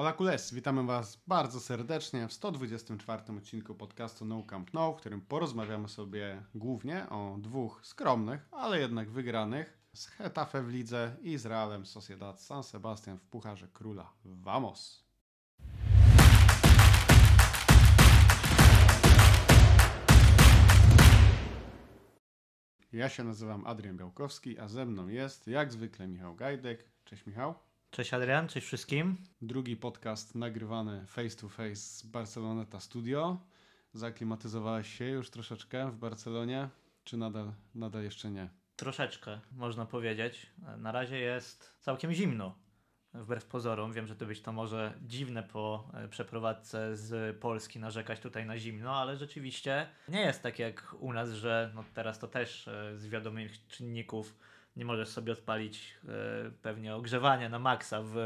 Hola Kules, witamy Was bardzo serdecznie w 124 odcinku podcastu No Camp No, w którym porozmawiamy sobie głównie o dwóch skromnych, ale jednak wygranych z Hetafe w lidze i z Realem Sociedad San Sebastian w Pucharze Króla. Vamos! Ja się nazywam Adrian Białkowski, a ze mną jest jak zwykle Michał Gajdek. Cześć Michał. Cześć Adrian, cześć wszystkim. Drugi podcast nagrywany face to face z Barceloneta Studio. Zaklimatyzowałeś się już troszeczkę w Barcelonie, czy nadal, nadal jeszcze nie? Troszeczkę, można powiedzieć. Na razie jest całkiem zimno. Wbrew pozorom, wiem, że to być to może dziwne po e, przeprowadzce z Polski narzekać tutaj na zimno, ale rzeczywiście nie jest tak jak u nas, że no teraz to też e, z wiadomych czynników nie możesz sobie odpalić e, pewnie ogrzewania na maksa w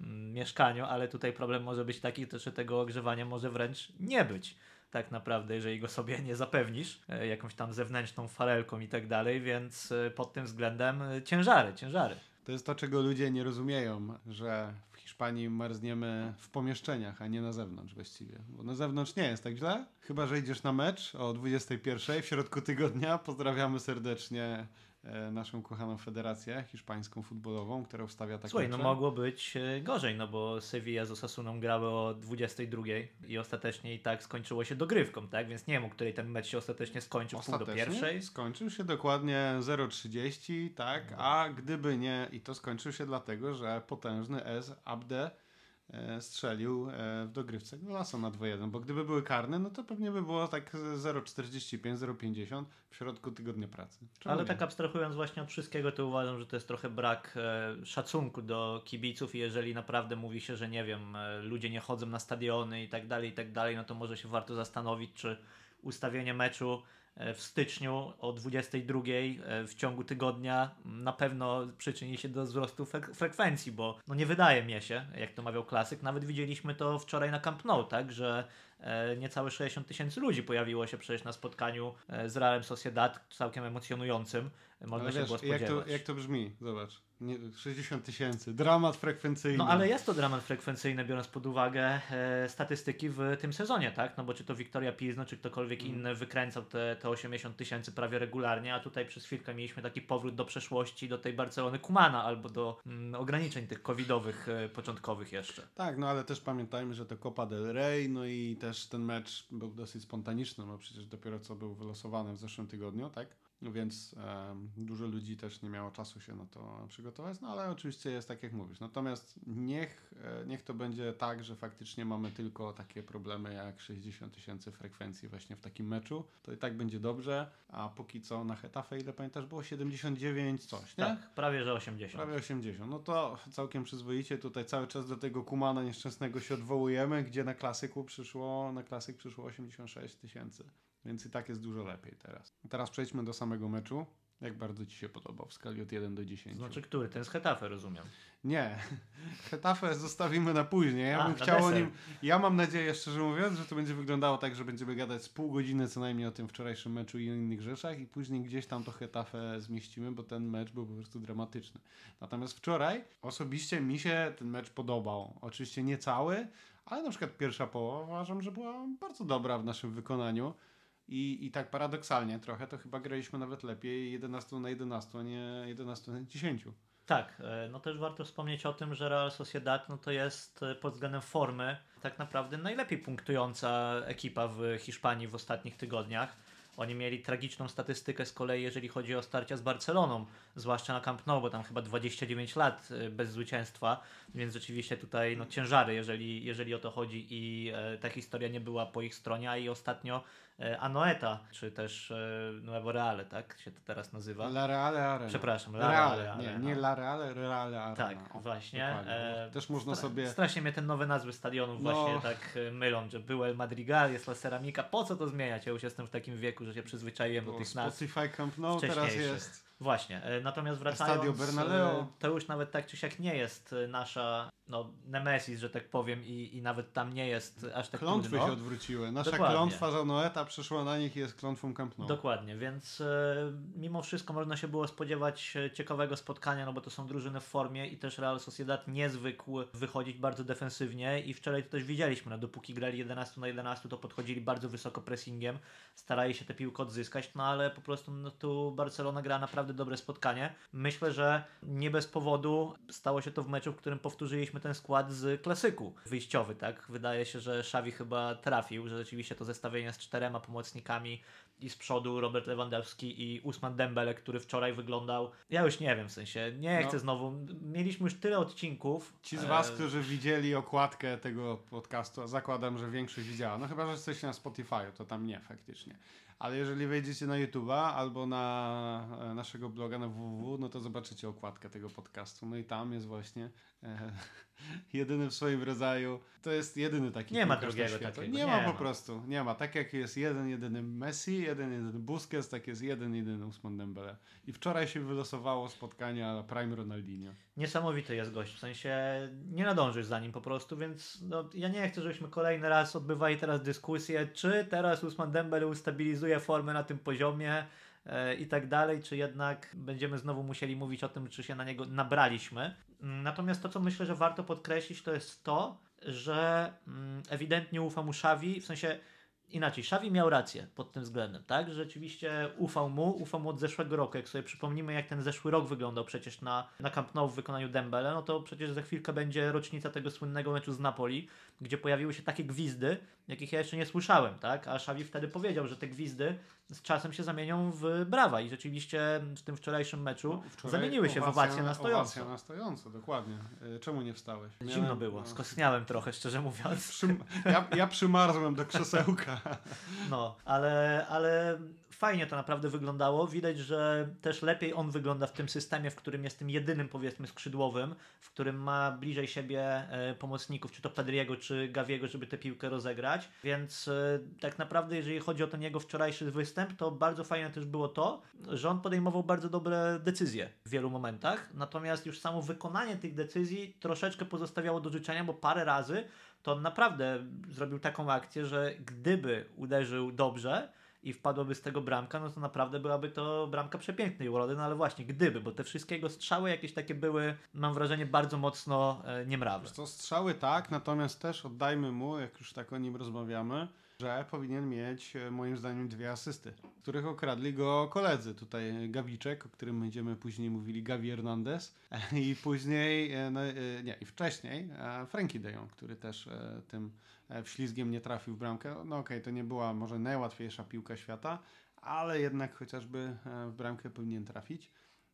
mm, mieszkaniu, ale tutaj problem może być taki, że tego ogrzewania może wręcz nie być tak naprawdę, jeżeli go sobie nie zapewnisz jakąś tam zewnętrzną farelką i tak dalej, więc pod tym względem ciężary, ciężary. To jest to, czego ludzie nie rozumieją, że w Hiszpanii marzniemy w pomieszczeniach, a nie na zewnątrz właściwie. Bo na zewnątrz nie jest tak źle. Chyba, że idziesz na mecz o 21 w środku tygodnia. Pozdrawiamy serdecznie E, naszą kochaną federację hiszpańską futbolową, która ustawia takie Słuchaj, no mogło być e, gorzej, no bo Sevilla z Osasuną grały o 22 i ostatecznie i tak skończyło się dogrywką, tak? Więc nie wiem, o której ten mecz się ostatecznie skończył, ostatecznie pół do pierwszej. skończył się dokładnie 0,30, tak? A gdyby nie, i to skończył się dlatego, że potężny S Abde E, strzelił e, w dogrywce Golasa na 2-1, bo gdyby były karne, no to pewnie by było tak 0,45, 0,50 w środku tygodnia pracy. Czemu Ale nie? tak abstrahując właśnie od wszystkiego, to uważam, że to jest trochę brak e, szacunku do kibiców i jeżeli naprawdę mówi się, że nie wiem, ludzie nie chodzą na stadiony i tak dalej, i tak dalej, no to może się warto zastanowić, czy ustawienie meczu E, w styczniu o 22 e, w ciągu tygodnia na pewno przyczyni się do wzrostu frekwencji, bo no nie wydaje mi się, jak to mawiał klasyk, nawet widzieliśmy to wczoraj na Camp Nou, tak, że e, niecałe 60 tysięcy ludzi pojawiło się przecież na spotkaniu z Realem Sociedad, całkiem emocjonującym, można ale się wiesz, było spodziewać. Jak to, jak to brzmi? Zobacz. Nie, 60 tysięcy. Dramat frekwencyjny. No ale jest to dramat frekwencyjny, biorąc pod uwagę e, statystyki w tym sezonie, tak? No bo czy to Wiktoria Pilzno, czy ktokolwiek mm. inny wykręcał te, te 80 tysięcy prawie regularnie, a tutaj przez chwilkę mieliśmy taki powrót do przeszłości, do tej Barcelony Kumana albo do mm, ograniczeń tych covidowych e, początkowych jeszcze. Tak, no ale też pamiętajmy, że to Copa del Rey, no i też ten mecz był dosyć spontaniczny, no przecież dopiero co był wylosowany w zeszłym tygodniu, tak? No więc e, dużo ludzi też nie miało czasu się na to przygotować, no ale oczywiście jest tak jak mówisz. Natomiast niech, e, niech to będzie tak, że faktycznie mamy tylko takie problemy jak 60 tysięcy frekwencji właśnie w takim meczu, to i tak będzie dobrze, a póki co na Hetafe, ile pamiętasz, było 79 coś, nie? Tak, prawie że 80. Prawie 80, no to całkiem przyzwoicie tutaj cały czas do tego Kumana nieszczęsnego się odwołujemy, gdzie na klasyku przyszło, na klasyk przyszło 86 tysięcy. Więc i tak jest dużo lepiej teraz. Teraz przejdźmy do samego meczu. Jak bardzo Ci się podobał w skali od 1 do 10? Znaczy, który? Ten z Hetafe, rozumiem. Nie. Hetafe zostawimy na później. Ja A, bym chciał o nim. Ja mam nadzieję, szczerze mówiąc, że to będzie wyglądało tak, że będziemy gadać z pół godziny co najmniej o tym wczorajszym meczu i innych rzeczach, i później gdzieś tam to Hetafe zmieścimy, bo ten mecz był po prostu dramatyczny. Natomiast wczoraj osobiście mi się ten mecz podobał. Oczywiście nie cały, ale na przykład pierwsza połowa uważam, że była bardzo dobra w naszym wykonaniu. I, I tak paradoksalnie trochę to chyba graliśmy nawet lepiej 11 na 11, a nie 11 na 10. Tak, e, no też warto wspomnieć o tym, że Real Sociedad no to jest e, pod względem formy tak naprawdę najlepiej punktująca ekipa w Hiszpanii w ostatnich tygodniach. Oni mieli tragiczną statystykę z kolei, jeżeli chodzi o starcia z Barceloną, zwłaszcza na Camp Nou, bo tam chyba 29 lat e, bez zwycięstwa, więc rzeczywiście tutaj no, ciężary, jeżeli, jeżeli o to chodzi i ta historia nie była po ich stronie, a i ostatnio Anoeta, czy też e, Nuevo Reale, tak się to teraz nazywa? La Reale Arena. Przepraszam, La Reale, Reale Nie, nie La Reale, Reale Arena. Tak, o, właśnie. E, też można sobie... Strasznie mnie te nowe nazwy stadionów no. właśnie tak e, mylą, że był El Madrigal, jest La Ceramika, po co to zmieniać? Ja już jestem w takim wieku, że się przyzwyczaiłem do tych nazw. Spotify Camp Nou teraz jest... Właśnie, e, natomiast wracając, Stadio Bernaleo. to już nawet tak czy siak nie jest nasza no, Nemesis, że tak powiem, i, i nawet tam nie jest aż tak Klątwy trudno. się odwróciły. Nasza Dokładnie. klątwa za Noeta przeszła na nich i jest klątwą Camp Nou. Dokładnie, więc e, mimo wszystko można się było spodziewać e, ciekawego spotkania, no bo to są drużyny w formie i też Real Sociedad nie zwykł wychodzić bardzo defensywnie i wczoraj to też widzieliśmy, no dopóki grali 11 na 11 to podchodzili bardzo wysoko pressingiem, starali się tę piłkę odzyskać, no ale po prostu no, tu Barcelona gra naprawdę dobre spotkanie. Myślę, że nie bez powodu stało się to w meczu, w którym powtórzyliśmy ten skład z klasyku wyjściowy, tak? Wydaje się, że Xavi chyba trafił, że rzeczywiście to zestawienie z czterema pomocnikami i z przodu Robert Lewandowski i Usman Dembele, który wczoraj wyglądał, ja już nie wiem, w sensie, nie No. chcę znowu, mieliśmy już tyle odcinków. Ci z Was, e, którzy widzieli okładkę tego podcastu, a zakładam, że większość widziała. No chyba, że jesteście na Spotify, to tam nie faktycznie. Ale jeżeli wejdziecie na YouTube'a albo na e, naszego bloga na www, no to zobaczycie okładkę tego podcastu. No i tam jest właśnie e, jedyny w swoim rodzaju. To jest jedyny taki Nie ma drugiego takiego, Nie, nie ma ma. po prostu. Nie ma. Tak jak jest jeden, jedyny Messi, jeden, jedyny Busquets, tak jest jeden, jedyny Usman Dembele. I wczoraj się wylosowało spotkania Prime Ronaldinho. Niesamowity jest gość, w sensie nie nadążysz za nim po prostu, więc no, ja nie chcę, żebyśmy kolejny raz odbywali teraz dyskusję, czy teraz Usman Dembele ustabilizuje formę na tym poziomie i tak dalej, czy jednak będziemy znowu musieli mówić o tym, czy się na niego nabraliśmy. Mm, Natomiast to, co myślę, że warto podkreślić, to jest to, że mm, ewidentnie ufa mu Xavi, w sensie inaczej, Xavi miał rację pod tym względem, tak? Że Rzeczywiście ufał mu, ufał mu od zeszłego roku. Jak sobie przypomnimy, jak ten zeszły rok wyglądał przecież na, na Camp Nou w wykonaniu Dembele, no to przecież za chwilkę będzie rocznica tego słynnego meczu z Napoli, gdzie pojawiły się takie gwizdy, jakich ja jeszcze nie słyszałem, tak? A Xavi wtedy powiedział, że te gwizdy z czasem się zamienią w brawa i rzeczywiście w tym wczorajszym meczu No, wczoraj zamieniły się w owacje na stojąco. Owacja na stojąco, dokładnie. E, Czemu nie wstałeś? Zimno Miałem- było, no. skostniałem trochę, szczerze mówiąc. Przym- ja, ja przymarzłem do krzesełka. No, ale, ale fajnie to naprawdę wyglądało. Widać, że też lepiej on wygląda w tym systemie, w którym jest tym jedynym, powiedzmy, skrzydłowym, w którym ma bliżej siebie e, pomocników, czy to Pedriego, czy Gaviego, żeby tę piłkę rozegrać. Więc e, tak naprawdę, jeżeli chodzi o ten jego wczorajszy występ, to bardzo fajne też było to, że on podejmował bardzo dobre decyzje w wielu momentach. Natomiast już samo wykonanie tych decyzji troszeczkę pozostawiało do życzenia, bo parę razy to on naprawdę zrobił taką akcję, że gdyby uderzył dobrze i wpadłaby z tego bramka, no to naprawdę byłaby to bramka przepięknej urody, no ale właśnie gdyby, bo te wszystkie jego strzały jakieś takie były, mam wrażenie, bardzo mocno e, niemrawe. Co, strzały tak, natomiast też oddajmy mu, jak już tak o nim rozmawiamy, że powinien mieć e, moim zdaniem dwie asysty, których okradli go koledzy. Tutaj Gawiczek, o którym będziemy później mówili, Gavi Hernandez i później, e, no, e, nie, i wcześniej Frankie de Jong, który też tym wślizgiem nie trafił w bramkę. No okej, to nie była może najłatwiejsza piłka świata, ale jednak chociażby w bramkę powinien trafić.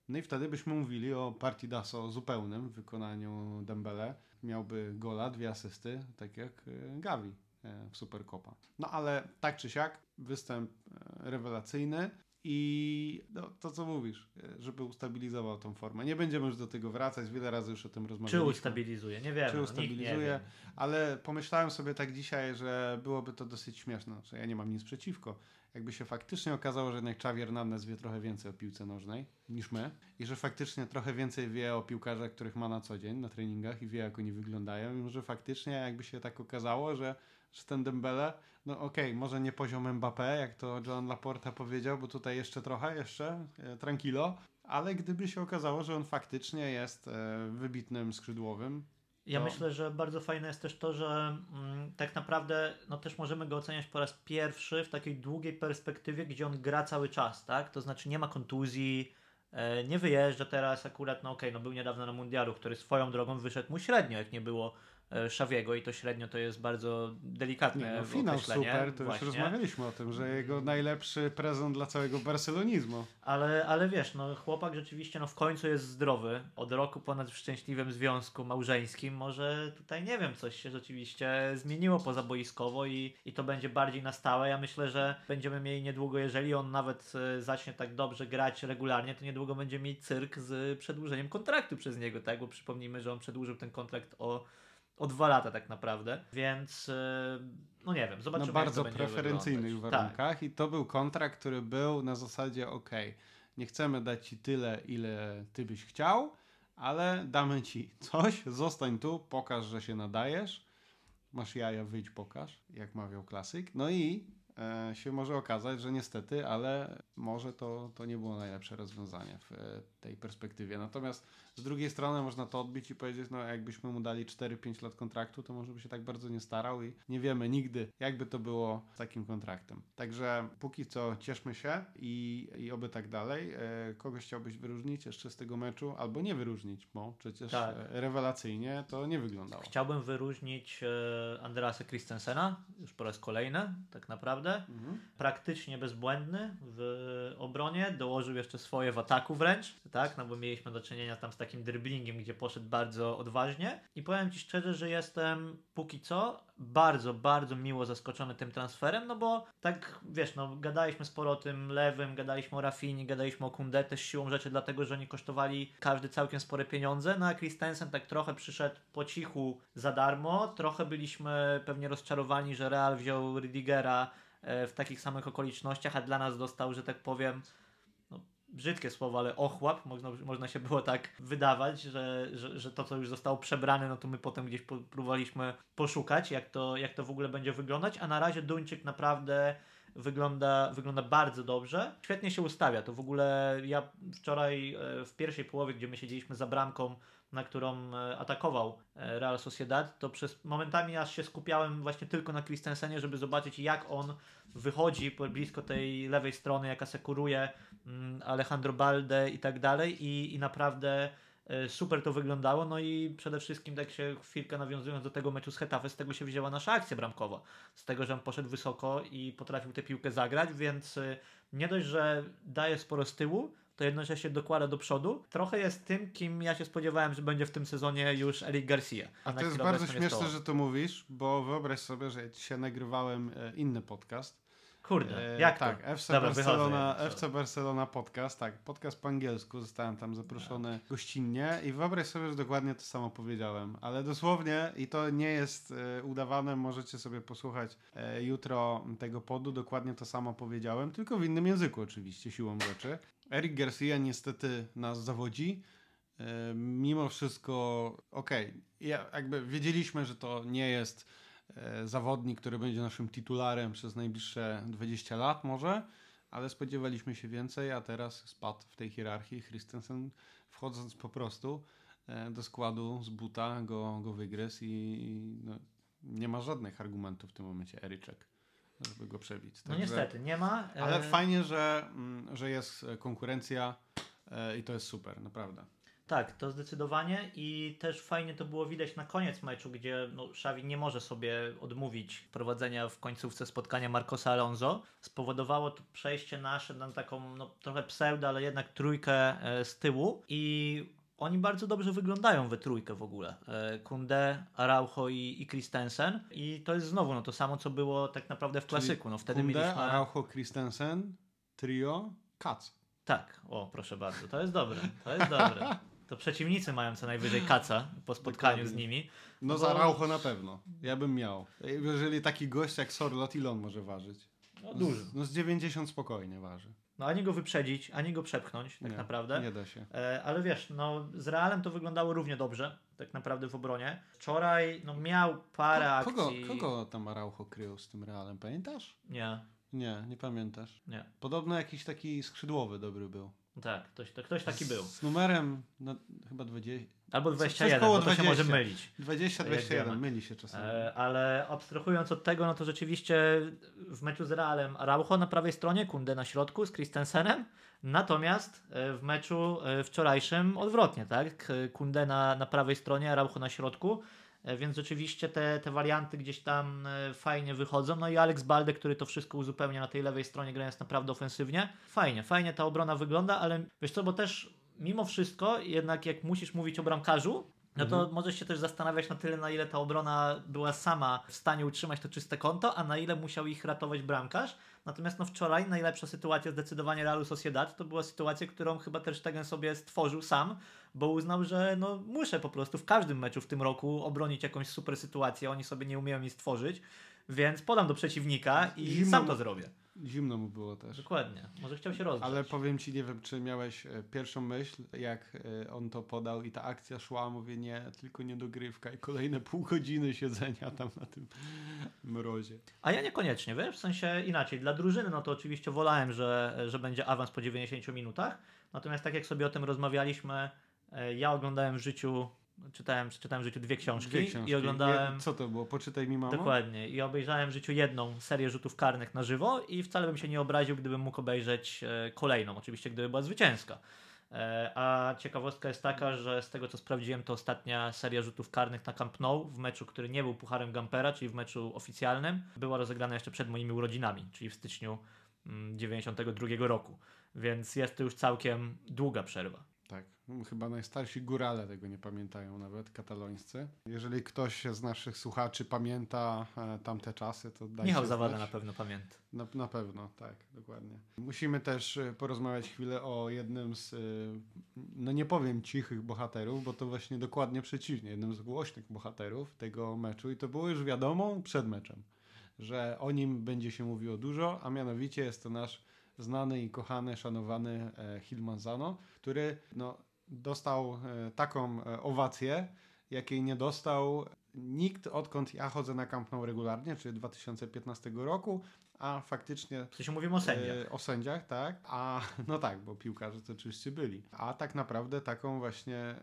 No i wtedy byśmy mówili o partidaso zupełnym w wykonaniu Dembele. Miałby gola, dwie asysty, tak jak Gavi w Supercopa. No ale tak czy siak, występ e, rewelacyjny i no, to co mówisz, e, żeby ustabilizował tą formę. Nie będziemy już do tego wracać, wiele razy już o tym Czy rozmawialiśmy. ustabilizuje? Nie wiem. Czy no, nie ustabilizuje, wie. ale pomyślałem sobie tak dzisiaj, że byłoby to dosyć śmieszne, że ja nie mam nic przeciwko. Jakby się faktycznie okazało, że jednak Xavi Hernandez wie trochę więcej o piłce nożnej niż my i że faktycznie trochę więcej wie o piłkarzach, których ma na co dzień na treningach i wie jak oni wyglądają i może faktycznie jakby się tak okazało, że, że ten Dembele, no okej, może nie poziom Mbappé, jak to John Laporta powiedział, bo tutaj jeszcze trochę, jeszcze e, tranquilo, ale gdyby się okazało, że on faktycznie jest e, wybitnym skrzydłowym, Ja myślę, że bardzo fajne jest też to, że mm, tak naprawdę no też możemy go oceniać po raz pierwszy w takiej długiej perspektywie, gdzie on gra cały czas, tak? To znaczy nie ma kontuzji, e, nie wyjeżdża teraz akurat, no okej, no był niedawno na mundialu, który swoją drogą wyszedł mu średnio, jak nie było Szawiego i to średnio to jest bardzo delikatne Nie, no, finał super, to właśnie. już rozmawialiśmy o tym, że jego najlepszy prezent dla całego barcelonizmu. Ale, ale wiesz, no chłopak rzeczywiście no w końcu jest zdrowy. Od roku ponad w szczęśliwym związku małżeńskim. Może tutaj nie wiem, coś się rzeczywiście zmieniło pozaboiskowo i, i to będzie bardziej na stałe. Ja myślę, że będziemy mieli niedługo, jeżeli on nawet e, zacznie tak dobrze grać regularnie, to niedługo będzie mieć cyrk z przedłużeniem kontraktu przez niego, tak? Bo przypomnijmy, że on przedłużył ten kontrakt o, o dwa lata tak naprawdę. Więc e, no nie wiem, zobaczymy. Na bardzo preferencyjnych wyglądać. Tak. warunkach i to był kontrakt, który był na zasadzie ok, nie chcemy dać ci tyle, ile ty byś chciał, ale damy ci coś, zostań tu, pokaż, że się nadajesz, masz jaja, wyjdź, pokaż, jak mawiał klasyk. No i się może okazać, że niestety, ale może to, to nie było najlepsze rozwiązanie w e, tej perspektywie. Natomiast z drugiej strony można to odbić i powiedzieć, no jakbyśmy mu dali 4-5 lat kontraktu, to może by się tak bardzo nie starał i nie wiemy nigdy, jakby to było z takim kontraktem. Także póki co cieszmy się i, i oby tak dalej. E, kogoś chciałbyś wyróżnić jeszcze z tego meczu, albo nie wyróżnić, bo przecież tak. E, rewelacyjnie to nie wyglądało. Chciałbym wyróżnić e, Andreasa Christensena, już po raz kolejny, tak naprawdę. Mhm. Praktycznie bezbłędny w obronie, dołożył jeszcze swoje w ataku wręcz, tak, no bo mieliśmy do czynienia tam z takim dribblingiem, gdzie poszedł bardzo odważnie i powiem Ci szczerze, że jestem póki co bardzo, bardzo miło zaskoczony tym transferem, no bo tak, wiesz, no gadaliśmy sporo o tym lewym, gadaliśmy o Rafini, gadaliśmy o Kunde też siłą rzeczy, dlatego, że oni kosztowali każdy całkiem spore pieniądze, no a Christensen tak trochę przyszedł po cichu za darmo, trochę byliśmy pewnie rozczarowani, że Real wziął Rydigera e, w takich samych okolicznościach, a dla nas dostał, że tak powiem, brzydkie słowo, ale ochłap, można, można się było tak wydawać, że, że, że to, co już zostało przebrane, no to my potem gdzieś próbowaliśmy poszukać, jak to, jak to w ogóle będzie wyglądać, a na razie Duńczyk naprawdę wygląda, wygląda bardzo dobrze. Świetnie się ustawia. To w ogóle ja wczoraj e, w pierwszej połowie, gdzie my siedzieliśmy za bramką, na którą e, atakował e, Real Sociedad, to przez momentami aż się skupiałem właśnie tylko na Christensenie, żeby zobaczyć jak on wychodzi blisko tej lewej strony, jak asekuruje mm, Alejandro Balde i tak dalej. I, i naprawdę e, super to wyglądało, no i przede wszystkim tak się chwilkę nawiązując do tego meczu z Hetafe, z tego się wzięła nasza akcja bramkowa, z tego, że on poszedł wysoko i potrafił tę piłkę zagrać, więc nie dość, że daje sporo z tyłu, to jednocześnie dokłada do przodu. Trochę jest tym, kim ja się spodziewałem, że będzie w tym sezonie już Eric Garcia. A, to jest bardzo śmieszne, że to mówisz, bo wyobraź sobie, że ja dzisiaj nagrywałem e, inny podcast. Kurde, e, jak tak, to? FC, Dobra, Barcelona, wychodzę, FC Barcelona podcast, tak, podcast po angielsku, zostałem tam zaproszony tak. gościnnie i wyobraź sobie, że dokładnie to samo powiedziałem, ale dosłownie i to nie jest e, udawane, możecie sobie posłuchać e, jutro tego podu, dokładnie to samo powiedziałem, tylko w innym języku oczywiście, siłą rzeczy. Eric Garcia niestety nas zawodzi. E, mimo wszystko, okej, okay, ja, jakby wiedzieliśmy, że to nie jest e, zawodnik, który będzie naszym titularem przez najbliższe 20 lat może, ale spodziewaliśmy się więcej, a teraz spadł w tej hierarchii. Christensen wchodząc po prostu e, do składu z buta go, go wygryzł i no, nie ma żadnych argumentów w tym momencie Eryczek żeby go przebić. No Także, no niestety, nie ma. Ale e, fajnie, że, mm, że jest konkurencja e, i to jest super, naprawdę. Tak, to zdecydowanie i też fajnie to było widać na koniec meczu, gdzie no, Xavi nie może sobie odmówić prowadzenia w końcówce spotkania Marcosa Alonso. Spowodowało to przejście nasze na taką no, trochę pseudo, ale jednak trójkę e, z tyłu i oni bardzo dobrze wyglądają we trójkę w ogóle. E, Kunde, Araujo i, i Christensen. I to jest znowu no, to samo, co było tak naprawdę w klasyku. No, wtedy Kunde, mieliśmy... Araujo, Christensen, trio, Kac. Tak, o proszę bardzo, to jest dobre, to jest dobre. To przeciwnicy mają co najwyżej kaca po spotkaniu Dokładnie. z nimi. No bo... za Araujo na pewno. Ja bym miał. Jeżeli taki gość jak Sorlot, ile on może ważyć? No dużo. No z 90 spokojnie waży. No ani go wyprzedzić, ani go przepchnąć, tak nie, naprawdę. Nie da się. E, ale wiesz, no z Realem to wyglądało równie dobrze, tak naprawdę w obronie. Wczoraj no, miał parę Ko, kogo, akcji. Kogo tam Araujo krył z tym Realem, pamiętasz? Nie. Nie, nie pamiętasz. Nie. Podobno jakiś taki skrzydłowy dobry był. Tak, ktoś, to, ktoś taki był. Z numerem no, chyba 20. Albo 21, bo to 20, się może mylić. 20-21, myli się czasami. E, ale abstrahując od tego, no to rzeczywiście w meczu z Realem Araujo na prawej stronie, Kunde na środku z Christensenem, natomiast e, w meczu e, wczorajszym odwrotnie, tak? Kunde na, na prawej stronie, Araujo na środku. E, więc rzeczywiście te, te warianty gdzieś tam e, fajnie wychodzą. No i Alex Balde, który to wszystko uzupełnia na tej lewej stronie, grając naprawdę ofensywnie. Fajnie, fajnie ta obrona wygląda, ale wiesz co, bo też mimo wszystko, jednak jak musisz mówić o bramkarzu, no to mhm. możesz się też zastanawiać na tyle, na ile ta obrona była sama w stanie utrzymać to czyste konto, a na ile musiał ich ratować bramkarz. Natomiast no wczoraj najlepsza sytuacja zdecydowanie Realu Sociedad to była sytuacja, którą chyba też Stegen sobie stworzył sam, bo uznał, że no muszę po prostu w każdym meczu w tym roku obronić jakąś super sytuację, oni sobie nie umieją jej stworzyć, więc podam do przeciwnika i Zimno sam to zrobię. Zimno mu było też. Dokładnie. Może chciał się rozgrzać. Ale powiem ci, nie wiem, czy miałeś e, pierwszą myśl, jak e, on to podał i ta akcja szła, mówię nie, tylko nie dogrywka i kolejne pół godziny siedzenia tam na tym mrozie. A ja niekoniecznie, wiesz, w sensie inaczej. Dla drużyny, no to oczywiście wolałem, że, że będzie awans po 90 minutach, natomiast tak jak sobie o tym rozmawialiśmy, ja oglądałem w życiu czytałem, czytałem w życiu dwie książki, dwie książki, i oglądałem. Co to było? Poczytaj mi mamo? Dokładnie. I obejrzałem w życiu jedną serię rzutów karnych na żywo i wcale bym się nie obraził, gdybym mógł obejrzeć e, kolejną, oczywiście gdyby była zwycięska. E, a ciekawostka jest taka, że z tego co sprawdziłem, to ostatnia seria rzutów karnych na Camp Nou w meczu, który nie był Pucharem Gampera, czyli w meczu oficjalnym, była rozegrana jeszcze przed moimi urodzinami, czyli w styczniu 92 mm, roku. Więc jest to już całkiem długa przerwa. Chyba najstarsi górale tego nie pamiętają nawet, katalońscy. Jeżeli ktoś z naszych słuchaczy pamięta e, tamte czasy, to dajcie Michał Zawada na pewno pamięta. Na, na pewno, tak, dokładnie. Musimy też e, porozmawiać chwilę o jednym z, e, no nie powiem cichych bohaterów, bo to właśnie dokładnie przeciwnie, jednym z głośnych bohaterów tego meczu i to było już wiadomo przed meczem, że o nim będzie się mówiło dużo, a mianowicie jest to nasz znany i kochany, szanowany Hilmanzano, który no, dostał e, taką e, owację, jakiej nie dostał nikt odkąd ja chodzę na Camp Nou regularnie, czyli 2015 roku, a faktycznie... W sensie mówimy o sędziach. o sędziach, tak. A no tak, bo piłkarze to oczywiście byli. A tak naprawdę taką właśnie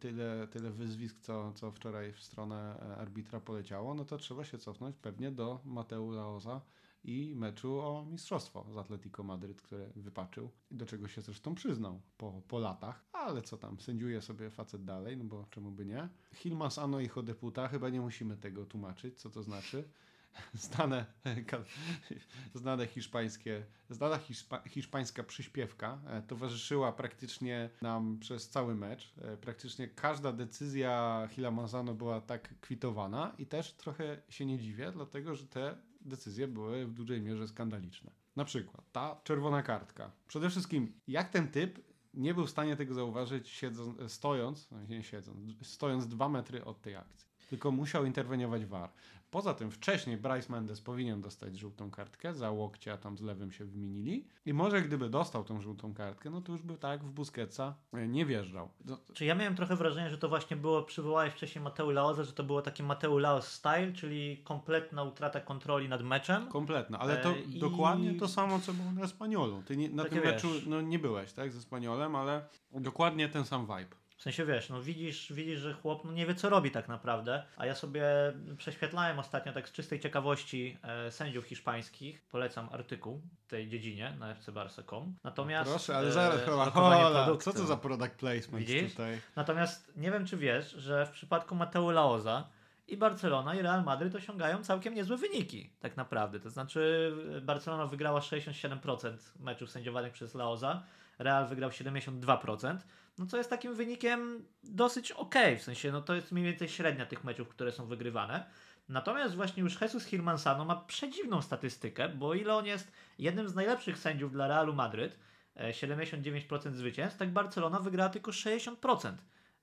tyle, tyle wyzwisk, co, co wczoraj w stronę arbitra poleciało, no to trzeba się cofnąć pewnie do Mateu Laoza, i meczu o mistrzostwo z Atletico Madryt, które wypaczył, do czego się zresztą przyznał po, po latach, ale co tam, sędziuje sobie facet dalej, no bo czemu by nie. Hilmas ano hijo de puta, chyba nie musimy tego tłumaczyć, co to znaczy. Znane, znane hiszpańskie, znana hiszpa, hiszpańska przyśpiewka e, towarzyszyła praktycznie nam przez cały mecz. E, praktycznie każda decyzja Hila Manzano była tak kwitowana i też trochę się nie dziwię, dlatego że te decyzje były w dużej mierze skandaliczne. Na przykład ta czerwona kartka. Przede wszystkim, jak ten typ nie był w stanie tego zauważyć siedząc, stojąc, nie siedząc, stojąc dwa metry od tej akcji. Tylko musiał interweniować VAR. Poza tym wcześniej Bryce Mendes powinien dostać żółtą kartkę, za łokcia tam z lewym się wymienili i może gdyby dostał tą żółtą kartkę, no to już by tak w Busquetsa e, nie wjeżdżał. No, Czy ja miałem trochę wrażenie, że to właśnie było, przywołałeś wcześniej Mateu Laoza, że to było taki Mateu Laos style, czyli kompletna utrata kontroli nad meczem. Kompletna, ale to e, dokładnie to samo, co było na Spaniolu. Ty nie, na tym meczu no, nie byłeś, tak, ze Spaniolem, ale dokładnie ten sam vibe. W sensie wiesz, no widzisz, widzisz, że chłop no nie wie co robi tak naprawdę, a ja sobie prześwietlałem ostatnio tak z czystej ciekawości e, sędziów hiszpańskich. Polecam artykuł w tej dziedzinie na fcbarsa.com. Natomiast Proszę, ale zaraz e, hola, co to za product placement widzisz? tutaj? Natomiast nie wiem czy wiesz, że w przypadku Mateo Laoza i Barcelona i Real Madryt osiągają całkiem niezłe wyniki, tak naprawdę. To znaczy Barcelona wygrała 67% meczów sędziowanych przez Laoza, Real wygrał 72% no co jest takim wynikiem dosyć ok, w sensie no to jest mniej więcej średnia tych meczów, które są wygrywane. Natomiast właśnie już Jesus Hirmansano ma przedziwną statystykę, bo o ile on jest jednym z najlepszych sędziów dla Realu Madryt, 79% e, zwycięstw, tak Barcelona wygrała tylko 60%,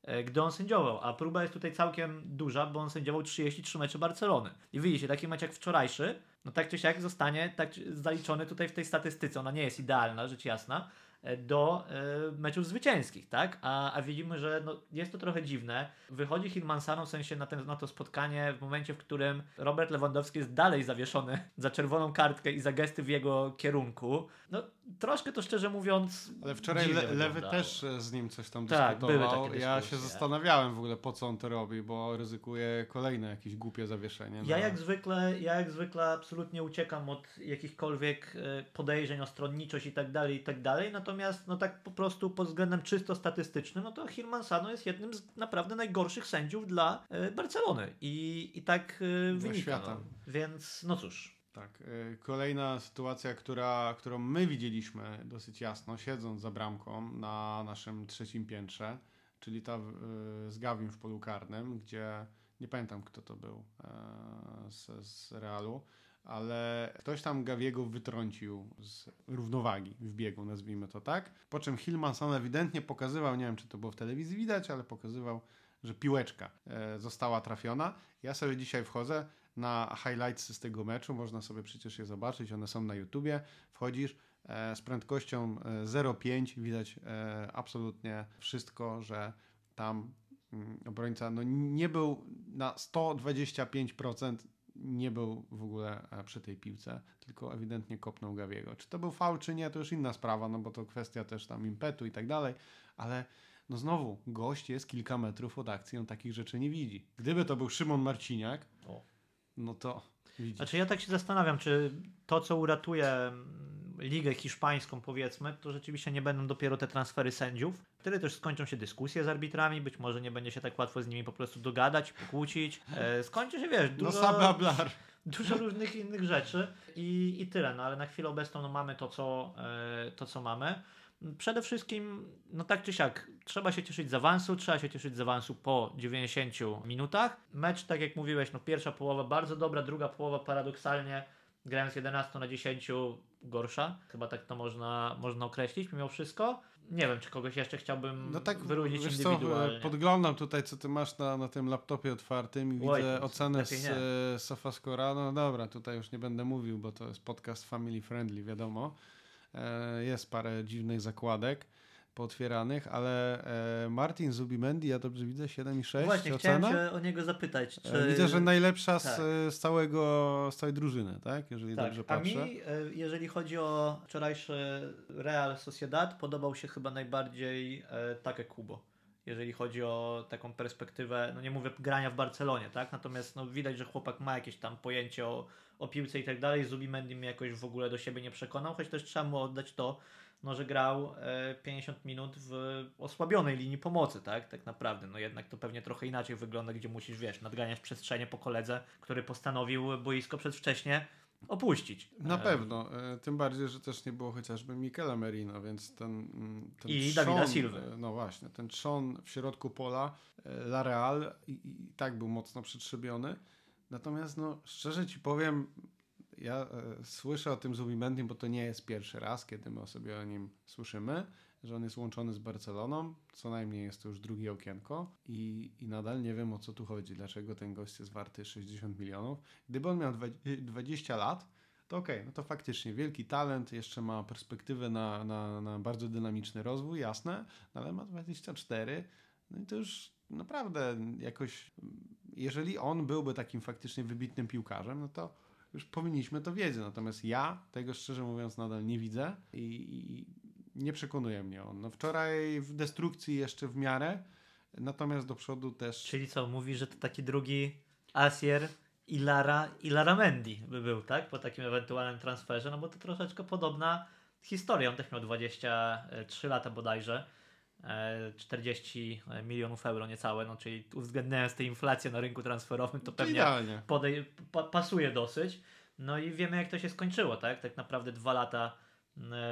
e, gdy on sędziował, a próba jest tutaj całkiem duża, bo on sędziował 33 mecze Barcelony. I widzicie, taki mecz jak wczorajszy, no tak czy siak zostanie tak zaliczony tutaj w tej statystyce. Ona nie jest idealna, rzecz jasna, do e, meczów zwycięskich, tak? A, a widzimy, że no, jest to trochę dziwne. Wychodzi Hilmansano w sensie na, ten, na to spotkanie w momencie, w którym Robert Lewandowski jest dalej zawieszony za czerwoną kartkę i za gesty w jego kierunku. No troszkę to szczerze mówiąc. Ale wczoraj le, Lewy też z nim coś tam tak, dyskutował. ja się zastanawiałem w ogóle po co on to robi, bo ryzykuje kolejne jakieś głupie zawieszenie. Ja jak zwykle, ja jak zwykle absolutnie uciekam od jakichkolwiek e, podejrzeń o stronniczość i tak dalej, i tak dalej. Natomiast no tak po prostu pod względem czysto statystycznym, no to Hirman Sano jest jednym z naprawdę najgorszych sędziów dla e, Barcelony. I, i tak e, wynika. No. Więc no cóż. Tak. Y, kolejna sytuacja, która, którą my widzieliśmy dosyć jasno, siedząc za bramką na naszym trzecim piętrze, czyli ta y, z Gawim w polu karnym, gdzie nie pamiętam kto to był e, z, z Realu, ale ktoś tam Gawiego wytrącił z równowagi w biegu, nazwijmy to tak. Po czym Hilmanson ewidentnie pokazywał, nie wiem czy to było w telewizji widać, ale pokazywał, że piłeczka e, została trafiona. Ja sobie dzisiaj wchodzę na highlights z tego meczu, można sobie przecież je zobaczyć, one są na YouTubie. Wchodzisz e, z prędkością 0,5, widać absolutnie wszystko, że tam mm, obrońca no, nie był na 125% nie był w ogóle e, przy tej piłce, tylko ewidentnie kopnął Gawiego. Czy to był faul, czy nie, to już inna sprawa, no bo to kwestia też tam impetu i tak dalej, ale no znowu, gość jest kilka metrów od akcji, on takich rzeczy nie widzi. Gdyby to był Szymon Marciniak, o. no to widzi. Znaczy ja tak się zastanawiam, czy to, co uratuje ligę hiszpańską powiedzmy, to rzeczywiście nie będą dopiero te transfery sędziów. Wtedy też skończą się dyskusje z arbitrami, być może nie będzie się tak łatwo z nimi po prostu dogadać, pokłócić. E, skończy się, wiesz, dużo, no, dużo różnych innych rzeczy i, i tyle. No ale na chwilę obecną no, mamy to co, e, to, co mamy. Przede wszystkim, no tak czy siak, trzeba się cieszyć z awansu, trzeba się cieszyć z awansu po 90 minutach. Mecz, tak jak mówiłeś, no pierwsza połowa bardzo dobra, druga połowa paradoksalnie grając 11 na 10 gorsza. Chyba tak to można, można określić mimo wszystko. Nie wiem, czy kogoś jeszcze chciałbym no tak, wyróżnić wiesz indywidualnie. Co, podglądam tutaj, co ty masz na, na tym laptopie otwartym i Oj, widzę ocenę z e, Sofascora. No dobra, tutaj już nie będę mówił, bo to jest podcast family friendly, wiadomo. E, jest parę dziwnych zakładek pootwieranych, ale e, Martin Zubimendi, ja dobrze widzę, 7,6 Właśnie, ocena? chciałem się o niego zapytać. E, czy... Widzę, że najlepsza tak. z, całego, z całej drużyny, tak? Jeżeli tak. dobrze patrzę. A mi, jeżeli chodzi o wczorajszy Real Sociedad, podobał się chyba najbardziej Take Kubo. Jeżeli chodzi o taką perspektywę, no nie mówię grania w Barcelonie, tak? Natomiast no, widać, że chłopak ma jakieś tam pojęcie o, o piłce i tak dalej. Zubimendi mnie jakoś w ogóle do siebie nie przekonał, choć też trzeba mu oddać to, no, że grał 50 e, minut w osłabionej linii pomocy, tak? Tak naprawdę. No jednak to pewnie trochę inaczej wygląda, gdzie musisz, wiesz, nadganiać przestrzenie po koledze, który postanowił boisko przedwcześnie opuścić. Na e, pewno. E, tym bardziej, że też nie było chociażby Michela Merino, więc ten, mm, ten I trzon, Dawida Silva. No właśnie, ten trzon w środku pola, La Real i, i tak był mocno przytrzebiony. Natomiast no, szczerze ci powiem, ja e, słyszę o tym Zubimendi, bo to nie jest pierwszy raz, kiedy my sobie o nim słyszymy, że on jest łączony z Barceloną, co najmniej jest to już drugie okienko i, i nadal nie wiem o co tu chodzi, dlaczego ten gość jest warty 60 milionów. Gdyby on miał 20 lat, to okej, okay, no to faktycznie wielki talent, jeszcze ma perspektywę na, na, na bardzo dynamiczny rozwój, jasne, no ale ma 24, no i to już naprawdę jakoś, jeżeli on byłby takim faktycznie wybitnym piłkarzem, no to już powinniśmy to wiedzieć. Natomiast ja tego szczerze mówiąc nadal nie widzę i, i nie przekonuje mnie on. No wczoraj w destrukcji jeszcze w miarę, natomiast do przodu też. Czyli co, mówi, że to taki drugi Asier i Lara, i Lara Mendy by był, tak? Po takim ewentualnym transferze, no bo to troszeczkę podobna historia. On też miał 23 lata bodajże. 40 e, milionów euro niecałe, no czyli uwzględniając tę inflację na rynku transferowym, to pewnie podej- pa- pasuje dosyć. No i wiemy jak to się skończyło, tak? Tak naprawdę dwa lata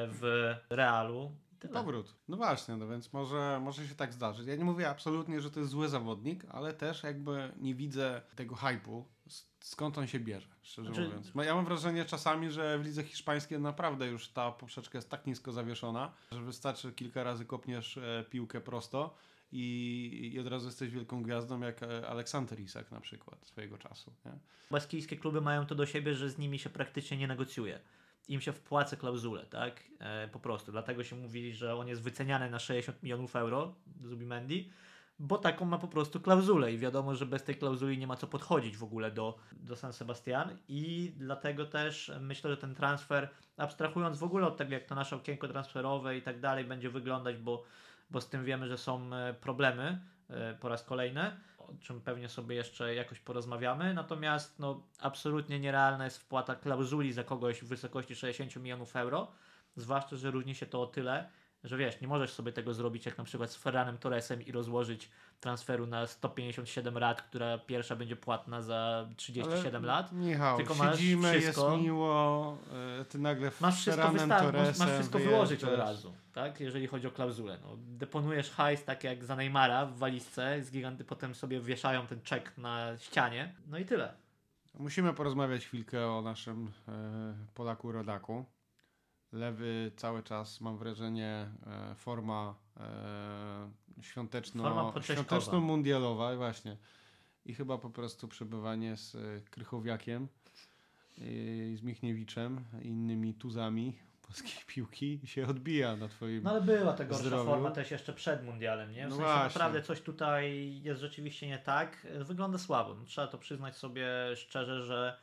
w Realu. Tyle. Powrót. No właśnie, no więc może, może się tak zdarzyć. Ja nie mówię absolutnie, że to jest zły zawodnik, ale też jakby nie widzę tego hypu skąd on się bierze, szczerze znaczy... mówiąc. Ja mam wrażenie czasami, że w lidze hiszpańskiej naprawdę już ta poprzeczka jest tak nisko zawieszona, że wystarczy kilka razy kopniesz e, piłkę prosto i, i od razu jesteś wielką gwiazdą, jak e, Aleksander Isak na przykład swojego czasu. Nie? Baskijskie kluby mają to do siebie, że z nimi się praktycznie nie negocjuje. Im się wpłaca klauzulę, tak? E, po prostu. Dlatego się mówi, że on jest wyceniany na 60 milionów euro, Zubimendi, bo taką ma po prostu klauzulę i wiadomo, że bez tej klauzuli nie ma co podchodzić w ogóle do, do San Sebastian i dlatego też myślę, że ten transfer, abstrahując w ogóle od tego, jak to nasze okienko transferowe i tak dalej będzie wyglądać, bo, bo z tym wiemy, że są e, problemy e, po raz kolejny, o czym pewnie sobie jeszcze jakoś porozmawiamy, natomiast no, absolutnie nierealna jest wpłata klauzuli za kogoś w wysokości 60 milionów euro, zwłaszcza, że różni się to o tyle, że wiesz, nie możesz sobie tego zrobić jak na przykład z Ferranem Torresem i rozłożyć transferu na 157 lat, która pierwsza będzie płatna za 37 Ale, lat. Michał, tylko siedzimy, masz wszystko, jest miło, e, ty nagle masz wszystko, Torresem masz wszystko wyłożyć od razu, tak? jeżeli chodzi o klauzulę. No, deponujesz hajs tak jak za Neymara w walizce, z giganty potem sobie wieszają ten czek na ścianie, no i tyle. Musimy porozmawiać chwilkę o naszym e, Polaku rodaku. Lewy cały czas, mam wrażenie, e, forma e, świąteczno, Forma świąteczno-mundialowa, właśnie. I chyba po prostu przebywanie z e, Krychowiakiem z Michniewiczem i innymi tuzami polskiej piłki się odbija na twoim No ale była ta gorsza zdrowiu. forma też jeszcze przed mundialem, nie? W No sensie właśnie. naprawdę coś tutaj jest rzeczywiście nie tak. Wygląda słabo. No, trzeba to przyznać sobie szczerze, że,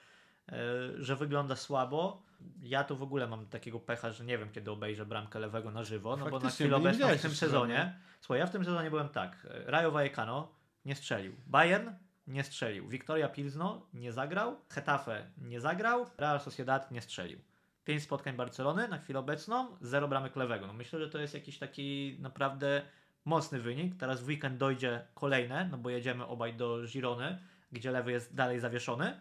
że wygląda słabo. Ja tu w ogóle mam takiego pecha, że nie wiem kiedy obejrzę bramkę lewego na żywo, no bo na chwilę obecną w tym sezonie. Słuchaj, ja w tym sezonie byłem tak. Rayo Vallecano nie strzelił. Bayern nie strzelił. Victoria Pilsno nie zagrał. Getafe nie zagrał. Real Sociedad nie strzelił. Pięć spotkań Barcelony na chwilę obecną, zero bramek lewego. No myślę, że to jest jakiś taki naprawdę mocny wynik. Teraz w weekend dojdzie kolejne, no bo jedziemy obaj do Girony, gdzie lewy jest dalej zawieszony.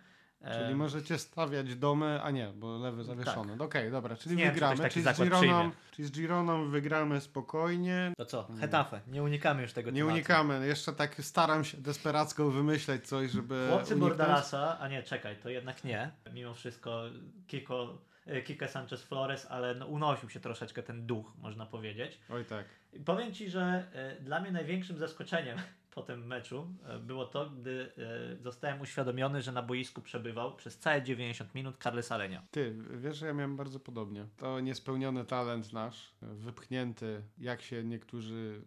Czyli możecie stawiać domy, a nie, bo lewy zawieszony. No Okej, dobra, czyli Nie wiem, czy wygramy. Czyli z, Gironą, czyli z Gironą wygramy spokojnie. To co? Getafe. Nie unikamy już tego Nie tematu. unikamy. Jeszcze tak staram się desperacko wymyśleć coś, żeby Chłopcy uniknąć. Bordalasa, a nie, czekaj, to jednak nie. Mimo wszystko Kiko, e, Kike Sanchez Flores, ale no, unosił się troszeczkę ten duch, można powiedzieć. Oj tak. Powiem Ci, że e, dla mnie największym zaskoczeniem po tym meczu e, było to, gdy e, zostałem uświadomiony, że na boisku przebywał przez całe 90 minut Carles Alenia. Ty, wiesz, że ja miałem bardzo podobnie. To niespełniony talent nasz, wypchnięty, jak się niektórzy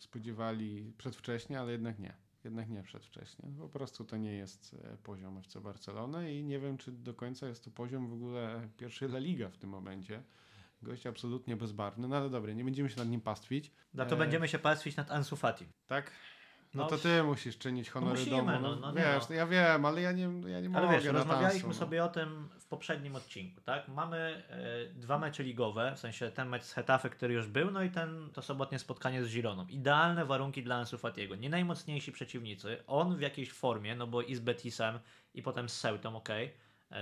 spodziewali przedwcześnie, ale jednak nie. Jednak nie przedwcześnie. Po prostu to nie jest poziom FC Barcelony i nie wiem, czy do końca jest to poziom w ogóle pierwszej La Liga w tym momencie. Gość absolutnie bezbarwny, no ale dobra, nie będziemy się nad nim pastwić. Za to E, będziemy się pastwić nad Ansu Fati. Tak? No, No, to ty musisz czynić honory musimy, domu. no, no nie wiesz, no. ja wiem, ale ja nie, ja nie mogę Ale wiesz, rozmawialiśmy tansu, no. sobie o tym w poprzednim odcinku, tak? Mamy e, dwa mecze ligowe, w sensie ten mecz z Hetafe, który już był, no i ten to sobotnie spotkanie z Gironą. Idealne warunki dla Ansu Fatiego. Nie najmocniejsi przeciwnicy. On w jakiejś formie, no bo i z Betisem, i potem z Ceutą, ok.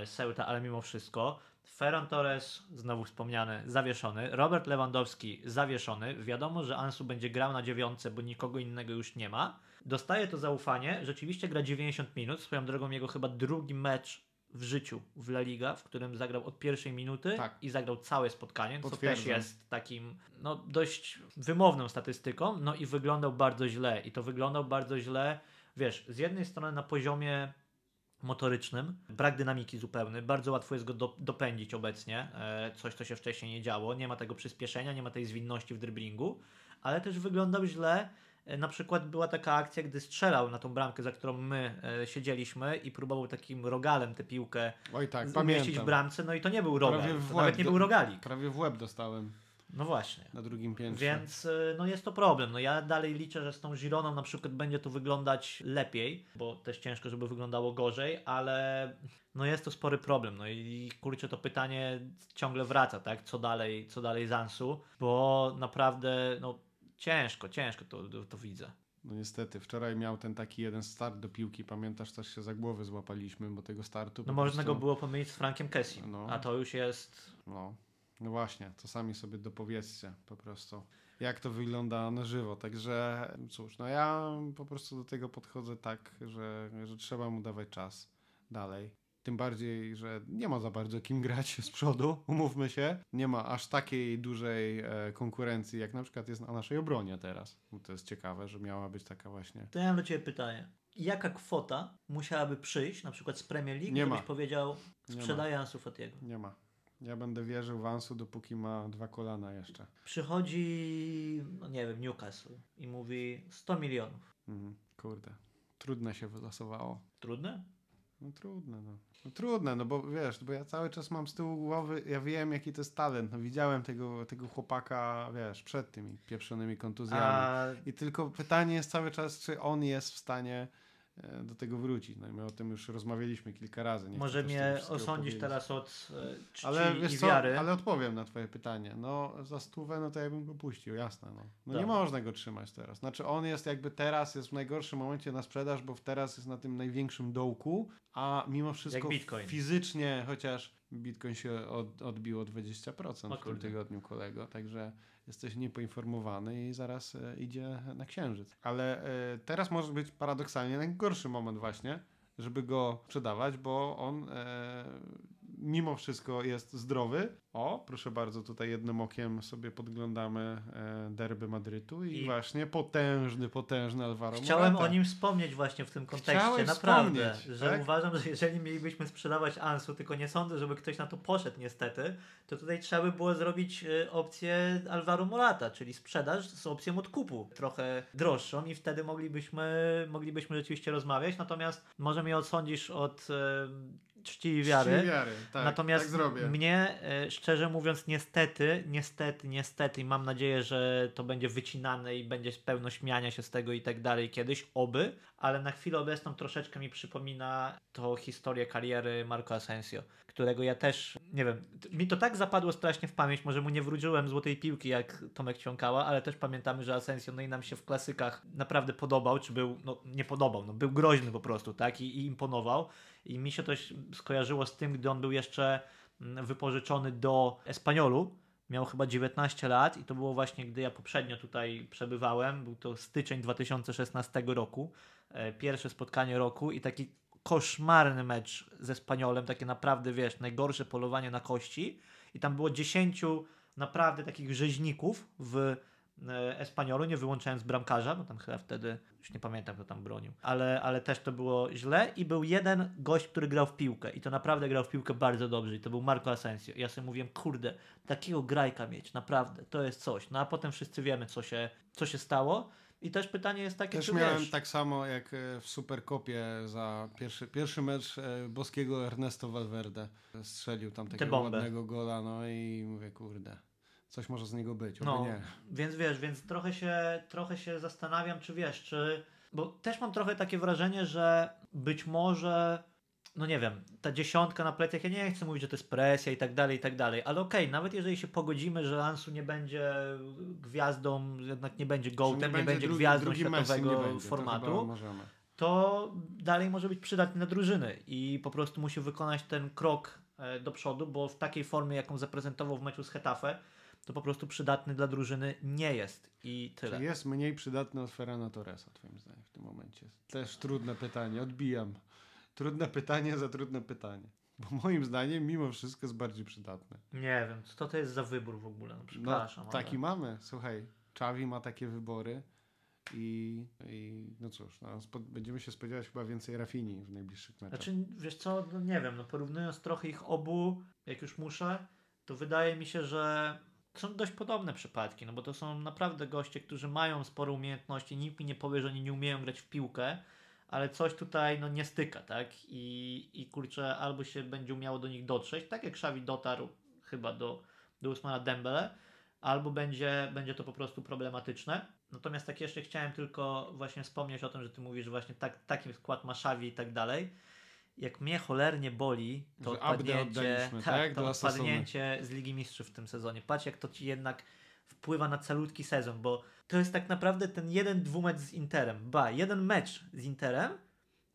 Ceuta, ale mimo wszystko. Ferran Torres, znowu wspomniany, zawieszony. Robert Lewandowski, zawieszony. Wiadomo, że Ansu będzie grał na dziewiątce, bo nikogo innego już nie ma. Dostaje to zaufanie, rzeczywiście gra 90 minut. Swoją drogą jego chyba drugi mecz w życiu w La Liga, w którym zagrał od pierwszej minuty Tak. i zagrał całe spotkanie, co też jest takim no, dość wymowną statystyką. No i wyglądał bardzo źle. I to wyglądał bardzo źle, wiesz, z jednej strony na poziomie motorycznym, brak dynamiki zupełny, bardzo łatwo jest go do, dopędzić obecnie, e, coś co się wcześniej nie działo, nie ma tego przyspieszenia, nie ma tej zwinności w driblingu, ale też wyglądał źle, e, na przykład była taka akcja, gdy strzelał na tą bramkę, za którą my e, siedzieliśmy i próbował takim rogalem tę piłkę Oj tak, umieścić pamiętam. w bramce, no i to nie był rogal, Prawie w to łeb nawet nie do- był rogalik. Prawie w łeb dostałem No właśnie. na drugim piętrze. Więc y, no jest to problem. No ja dalej liczę, że z tą Gironą na przykład będzie to wyglądać lepiej, bo też ciężko, żeby wyglądało gorzej, ale no jest to spory problem. No i kurczę, to pytanie ciągle wraca, tak? Co dalej, co dalej z Ansu? Bo naprawdę no ciężko, ciężko to, to, widzę. No niestety, wczoraj miał ten taki jeden start do piłki, pamiętasz, też się za głowę złapaliśmy, bo tego startu No można prostu, go było pomylić z Frankiem Kessim, No. a to już jest... No, no właśnie, to sami sobie dopowiedzcie po prostu, jak to wygląda na żywo. Także cóż, no ja po prostu do tego podchodzę tak, że, że trzeba mu dawać czas dalej. Tym bardziej, że nie ma za bardzo kim grać z przodu, umówmy się. Nie ma aż takiej dużej e, konkurencji, jak na przykład jest na naszej obronie teraz. To jest ciekawe, że miała być taka właśnie. To ja mam do Ciebie pytanie. Jaka kwota musiałaby przyjść, na przykład z Premier League, Nie żebyś ma. powiedział, sprzedaję Ansu Fatiego? Nie ma. Ja będę wierzył w Ansu, dopóki ma dwa kolana jeszcze. Przychodzi, no nie wiem, Newcastle i mówi 100 milionów. Mhm. Kurde. Trudne się wylosowało. Trudne? No trudne, no. no. Trudne, no bo wiesz, bo ja cały czas mam z tyłu głowy, ja wiem jaki to jest talent. No widziałem tego, tego chłopaka, wiesz, przed tymi pieprzonymi kontuzjami. A I tylko pytanie jest cały czas, czy on jest w stanie do tego wrócić. No i my o tym już rozmawialiśmy kilka razy. Nie może mnie powiedzieć. teraz od e, czci Ale i co, wiary. ale odpowiem na twoje pytanie. No za stówę, no to ja bym go puścił, jasne. No, no nie można go trzymać teraz. Znaczy on jest jakby teraz, jest w najgorszym momencie na sprzedaż, bo teraz jest na tym największym dołku, a mimo wszystko fizycznie, chociaż Bitcoin się od, odbił o 20% O w tym tygodniu kolego, także jesteś niepoinformowany i zaraz e, idzie na księżyc. Ale e, teraz może być paradoksalnie najgorszy moment właśnie, żeby go sprzedawać, bo on e, mimo wszystko jest zdrowy. O, proszę bardzo, tutaj jednym okiem sobie podglądamy e, derby Madrytu i, I, właśnie potężny, potężny Alvaro Chciałem Morata. o nim wspomnieć właśnie w tym kontekście, Chciałeś naprawdę, że tak? uważam, że jeżeli mielibyśmy sprzedawać Ansu, tylko nie sądzę, żeby ktoś na to poszedł niestety, to tutaj trzeba by było zrobić e, opcję Alvaro Morata, czyli sprzedaż z opcją odkupu, trochę droższą i wtedy moglibyśmy, moglibyśmy rzeczywiście rozmawiać, natomiast może mnie odsądzisz od e, czci i wiary. Czci i wiary, tak, Natomiast tak zrobię. mnie, e, szczerze mówiąc, niestety, niestety, niestety, i mam nadzieję, że to będzie wycinane i będzie pełno śmiania się z tego i tak dalej kiedyś, oby, ale na chwilę obecną troszeczkę mi przypomina to historię kariery Marco Asensio, którego ja też, nie wiem, mi to tak zapadło strasznie w pamięć, może mu nie wróciłem złotej piłki jak Tomek Ciąkała, ale też pamiętamy, że Asensio, no i nam się w klasykach naprawdę podobał, czy był, no nie podobał, no był groźny po prostu, tak, i, i imponował i mi się to skojarzyło z tym, gdy on był jeszcze mm, wypożyczony do Espaniolu. Miał chyba 19 lat i to było właśnie, gdy ja poprzednio tutaj przebywałem. Był to styczeń 2016 roku. E, pierwsze spotkanie roku i taki koszmarny mecz ze Spaniolem, takie naprawdę, wiesz, najgorsze polowanie na kości. I tam było 10 naprawdę takich rzeźników w Espaniolu, nie wyłączając bramkarza, bo tam chyba wtedy, już nie pamiętam kto tam bronił, ale, ale też to było źle i był jeden gość, który grał w piłkę i to naprawdę grał w piłkę bardzo dobrze i to był Marco Asensio. Ja sobie mówiłem, kurde, takiego grajka mieć, naprawdę, to jest coś. No a potem wszyscy wiemy, co się, co się stało. I też pytanie jest takie, też czy miałem wiesz... tak samo jak e, w Superkopie za pierwszy, pierwszy mecz e, boskiego Ernesto Valverde. Strzelił tam takiego ładnego gola, no i mówię, kurde coś może z niego być, no, nie. Więc wiesz, więc trochę się, trochę się zastanawiam, czy wiesz, czy... Bo też mam trochę takie wrażenie, że być może no nie wiem, ta dziesiątka na plecach, ja nie chcę mówić, że to jest presja i tak dalej, i tak dalej, ale okej, okay, nawet jeżeli się pogodzimy, że Ansu nie będzie gwiazdą, jednak nie będzie gołtem, nie, nie, będzie, drugi, gwiazdą światowego będzie, formatu, to, to, dalej może być przydatny na drużyny i po prostu musi wykonać ten krok e, do przodu, bo w takiej formie, jaką zaprezentował w meczu z Hetafe, to po prostu przydatny dla drużyny nie jest i tyle. Czy jest mniej przydatny od Ferrana Torresa, twoim zdaniem, w tym momencie? Też trudne pytanie, odbijam. Trudne pytanie za trudne pytanie. Bo moim zdaniem mimo wszystko jest bardziej przydatny. Nie wiem, co to jest za wybór w ogóle? No, przepraszam. No, taki ale... mamy. Słuchaj, Czawi ma takie wybory i, i no cóż, no, będziemy się spodziewać chyba więcej Rafini w najbliższych meczach. Znaczy, wiesz co, no nie wiem, no porównując trochę ich obu, jak już muszę, to wydaje mi się, że są dość podobne przypadki, no bo to są naprawdę goście, którzy mają sporo umiejętności. Nikt mi nie powie, że oni nie umieją grać w piłkę, ale coś tutaj no, nie styka, tak? I, i kurczę, albo się będzie umiało do nich dotrzeć, tak jak Xavi dotarł chyba do, do Usmana Dembele, albo będzie, będzie to po prostu problematyczne. Natomiast tak jeszcze chciałem tylko właśnie wspomnieć o tym, że ty mówisz, że właśnie tak, taki skład ma Xavi i tak dalej jak mnie cholernie boli, to że odpadnięcie, tak, tak, to odpadnięcie z Ligi Mistrzów w tym sezonie. Patrz, jak to ci jednak wpływa na calutki sezon, bo to jest tak naprawdę ten jeden dwumecz z Interem. Ba, jeden mecz z Interem,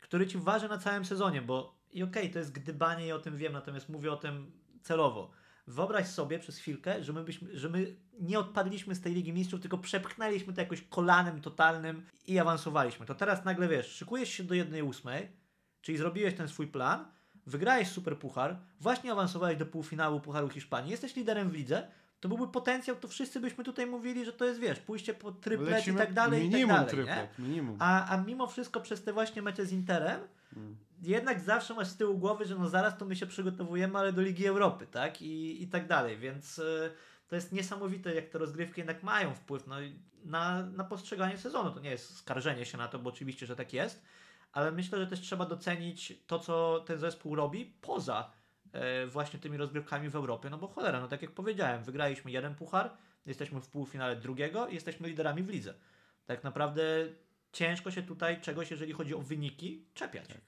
który ci waży na całym sezonie, bo i okej, okay, to jest gdybanie i o tym wiem, natomiast mówię o tym celowo. Wyobraź sobie przez chwilkę, że my, byśmy, że my nie odpadliśmy z tej Ligi Mistrzów, tylko przepchnęliśmy to jakoś kolanem totalnym i awansowaliśmy. To teraz nagle wiesz, szykujesz się do jednej ósmej, Czyli zrobiłeś ten swój plan, wygrałeś super puchar, właśnie awansowałeś do półfinału Pucharu Hiszpanii, jesteś liderem w lidze, to byłby potencjał, to wszyscy byśmy tutaj mówili, że to jest, wiesz, pójście po tryplet Lecimy i tak dalej, minimum i tak dalej, tryplet, nie? minimum. A, a mimo wszystko przez te właśnie mecze z Interem hmm. jednak zawsze masz z tyłu głowy, że no zaraz to my się przygotowujemy, ale do Ligi Europy, tak? I, i tak dalej, więc y, to jest niesamowite, jak te rozgrywki jednak mają wpływ no, na, na postrzeganie sezonu. To nie jest skarżenie się na to, bo oczywiście, że tak jest, ale myślę, że też trzeba docenić to, co ten zespół robi poza e, właśnie tymi rozgrywkami w Europie, no bo cholera, no tak jak powiedziałem, wygraliśmy jeden puchar, jesteśmy w półfinale drugiego i jesteśmy liderami w lidze. Tak naprawdę ciężko się tutaj czegoś, jeżeli chodzi o wyniki, czepiać. Tak.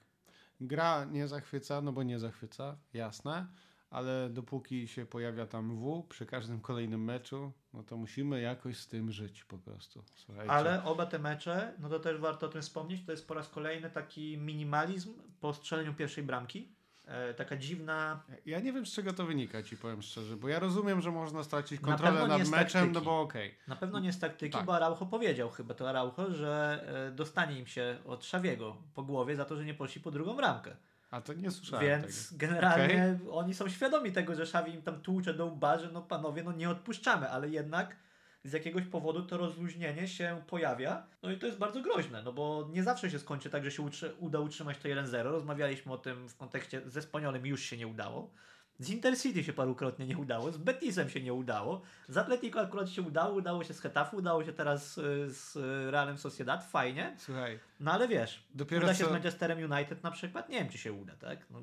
Gra nie zachwyca, no bo nie zachwyca, jasne ale dopóki się pojawia tam W przy każdym kolejnym meczu, no to musimy jakoś z tym żyć po prostu. Słuchajcie. Ale oba te mecze, no to też warto o tym wspomnieć, to jest po raz kolejny taki minimalizm po strzeleniu pierwszej bramki. e, taka dziwna. Ja nie wiem, z czego to wynika, ci powiem szczerze, bo ja rozumiem, że można stracić kontrolę nad meczem, no bo okej. Okay. Na pewno nie z taktyki, tak. bo Araujo powiedział chyba to Araujo, że e, dostanie im się od Szawiego po głowie za to, że nie poszli po drugą ramkę. A to nie słyszałem Więc tego. generalnie okay. oni są świadomi tego, że Szawi im tam tłucze do łba, że no panowie, no nie odpuszczamy, ale jednak z jakiegoś powodu to rozluźnienie się pojawia. No i to jest bardzo groźne, no bo nie zawsze się skończy tak, że się uda utrzymać to 1-0. Rozmawialiśmy o tym w kontekście ze Spaniolem już się nie udało. Z Intercity się parukrotnie nie udało, z Betisem się nie udało, z Atletico akurat się udało, udało się z Hetafu, udało się teraz y, z Realem Sociedad, fajnie. Słuchaj. No ale wiesz, dopiero uda się co... z Manchesterem United na przykład, nie wiem czy się uda, tak? No.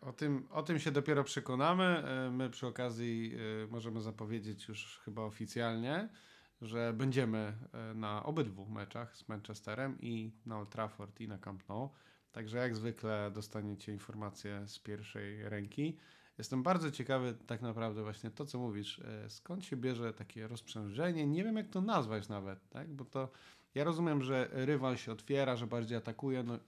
O tym, o tym się dopiero przekonamy. E, my przy okazji e, możemy zapowiedzieć już chyba oficjalnie, że będziemy e, na obydwu meczach z Manchesterem i na Old Trafford i na Camp Nou. Także jak zwykle dostaniecie informacje z pierwszej ręki. Jestem bardzo ciekawy tak naprawdę właśnie to, co mówisz. Skąd się bierze takie rozprzężenie? Nie wiem, jak to nazwać nawet, tak? Bo to ja rozumiem, że rywal się otwiera, że bardziej atakuje. No,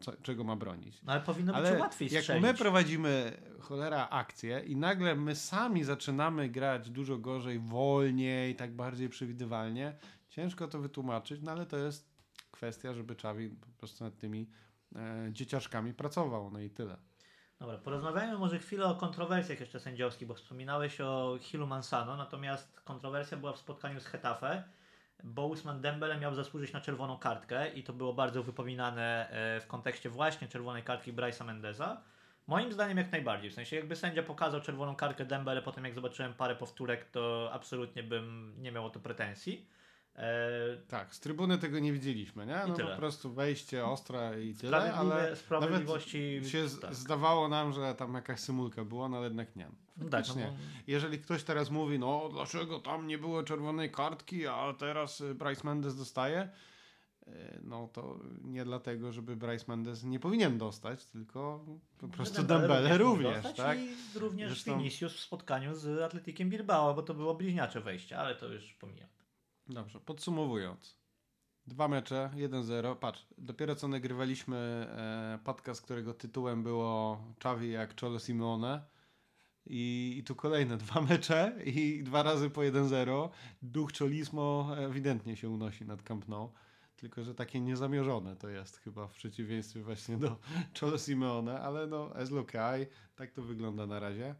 co, czego ma bronić. No ale powinno ale być łatwiej jak strzelić. my prowadzimy cholera akcję i nagle my sami zaczynamy grać dużo gorzej, wolniej, tak bardziej przewidywalnie, ciężko to wytłumaczyć, no ale to jest kwestia, żeby Czawi po prostu nad tymi e, dzieciaczkami pracował, no i tyle. Dobra, porozmawiajmy może chwilę o kontrowersjach jeszcze sędziowskich, bo wspominałeś o Hilu Mansano, natomiast kontrowersja była w spotkaniu z Hetafe bo Usman Dembele miał zasłużyć na czerwoną kartkę i to było bardzo wypominane e, w kontekście właśnie czerwonej kartki Bryce'a Mendeza. Moim zdaniem jak najbardziej. W sensie jakby sędzia pokazał czerwoną kartkę Dembele, potem jak zobaczyłem parę powtórek, to absolutnie bym nie miał o to pretensji. E... Tak, z trybuny tego nie widzieliśmy, nie? No po prostu wejście ostra i tyle, ale sprawiedliwości nawet się tak. zdawało nam, że tam jakaś symulka była, no ale jednak nie. No tak, no Jeżeli ktoś teraz mówi, no dlaczego tam nie było czerwonej kartki, a teraz y, Bryce Mendes dostaje, y, no to nie dlatego, żeby Bryce Mendes nie powinien dostać, tylko po prostu Dembele, również, również tak? I również Zresztą... Vinicius w spotkaniu z Atletikiem Bilbao, bo to było bliźniacze wejście, ale to już pomijam. Dobrze, podsumowując. Dwa mecze, 1-0. Patrz, dopiero co nagrywaliśmy e, podcast, którego tytułem było Czawi jak Cholo Simeone. I, I tu kolejne dwa mecze i dwa razy po 1-0. Duch Cholismo ewidentnie się unosi nad Camp Nou. Tylko, że takie niezamierzone to jest chyba w przeciwieństwie właśnie do Cholo Simeone, ale no, as look tak to wygląda na razie.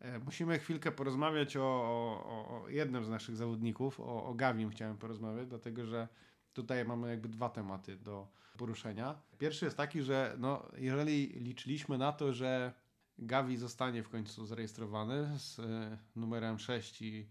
E, musimy chwilkę porozmawiać o, o, o jednym z naszych zawodników, o, o Gawim chciałem porozmawiać, dlatego że tutaj mamy jakby dwa tematy do poruszenia. Pierwszy jest taki, że no, jeżeli liczyliśmy na to, że Gavi zostanie w końcu zarejestrowany z y, numerem 6 i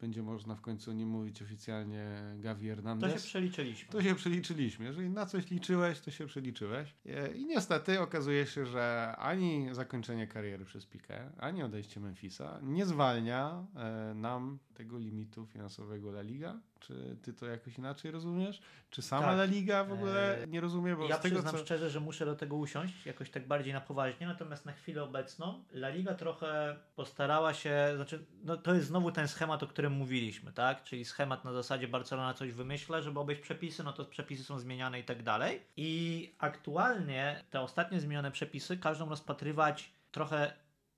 będzie można w końcu nie mówić oficjalnie Gavi Hernandez. To się przeliczyliśmy. To się przeliczyliśmy. Jeżeli na coś liczyłeś, to się przeliczyłeś. I niestety okazuje się, że ani zakończenie kariery przez Piqué, ani odejście Memphisa nie zwalnia e, nam tego limitu finansowego La Liga. Czy ty to jakoś inaczej rozumiesz? Czy sama tak. La Liga w ogóle e, nie rozumie? Bo ja z tego, przyznam co... szczerze, że muszę do tego usiąść jakoś tak bardziej na poważnie, natomiast na chwilę obecną La Liga trochę postarała się, znaczy no to jest znowu ten schemat, o którym mówiliśmy, tak? Czyli schemat na zasadzie Barcelona coś wymyśla, żeby obejść przepisy, no to przepisy są zmieniane i tak dalej. I aktualnie te ostatnie zmienione przepisy każą rozpatrywać trochę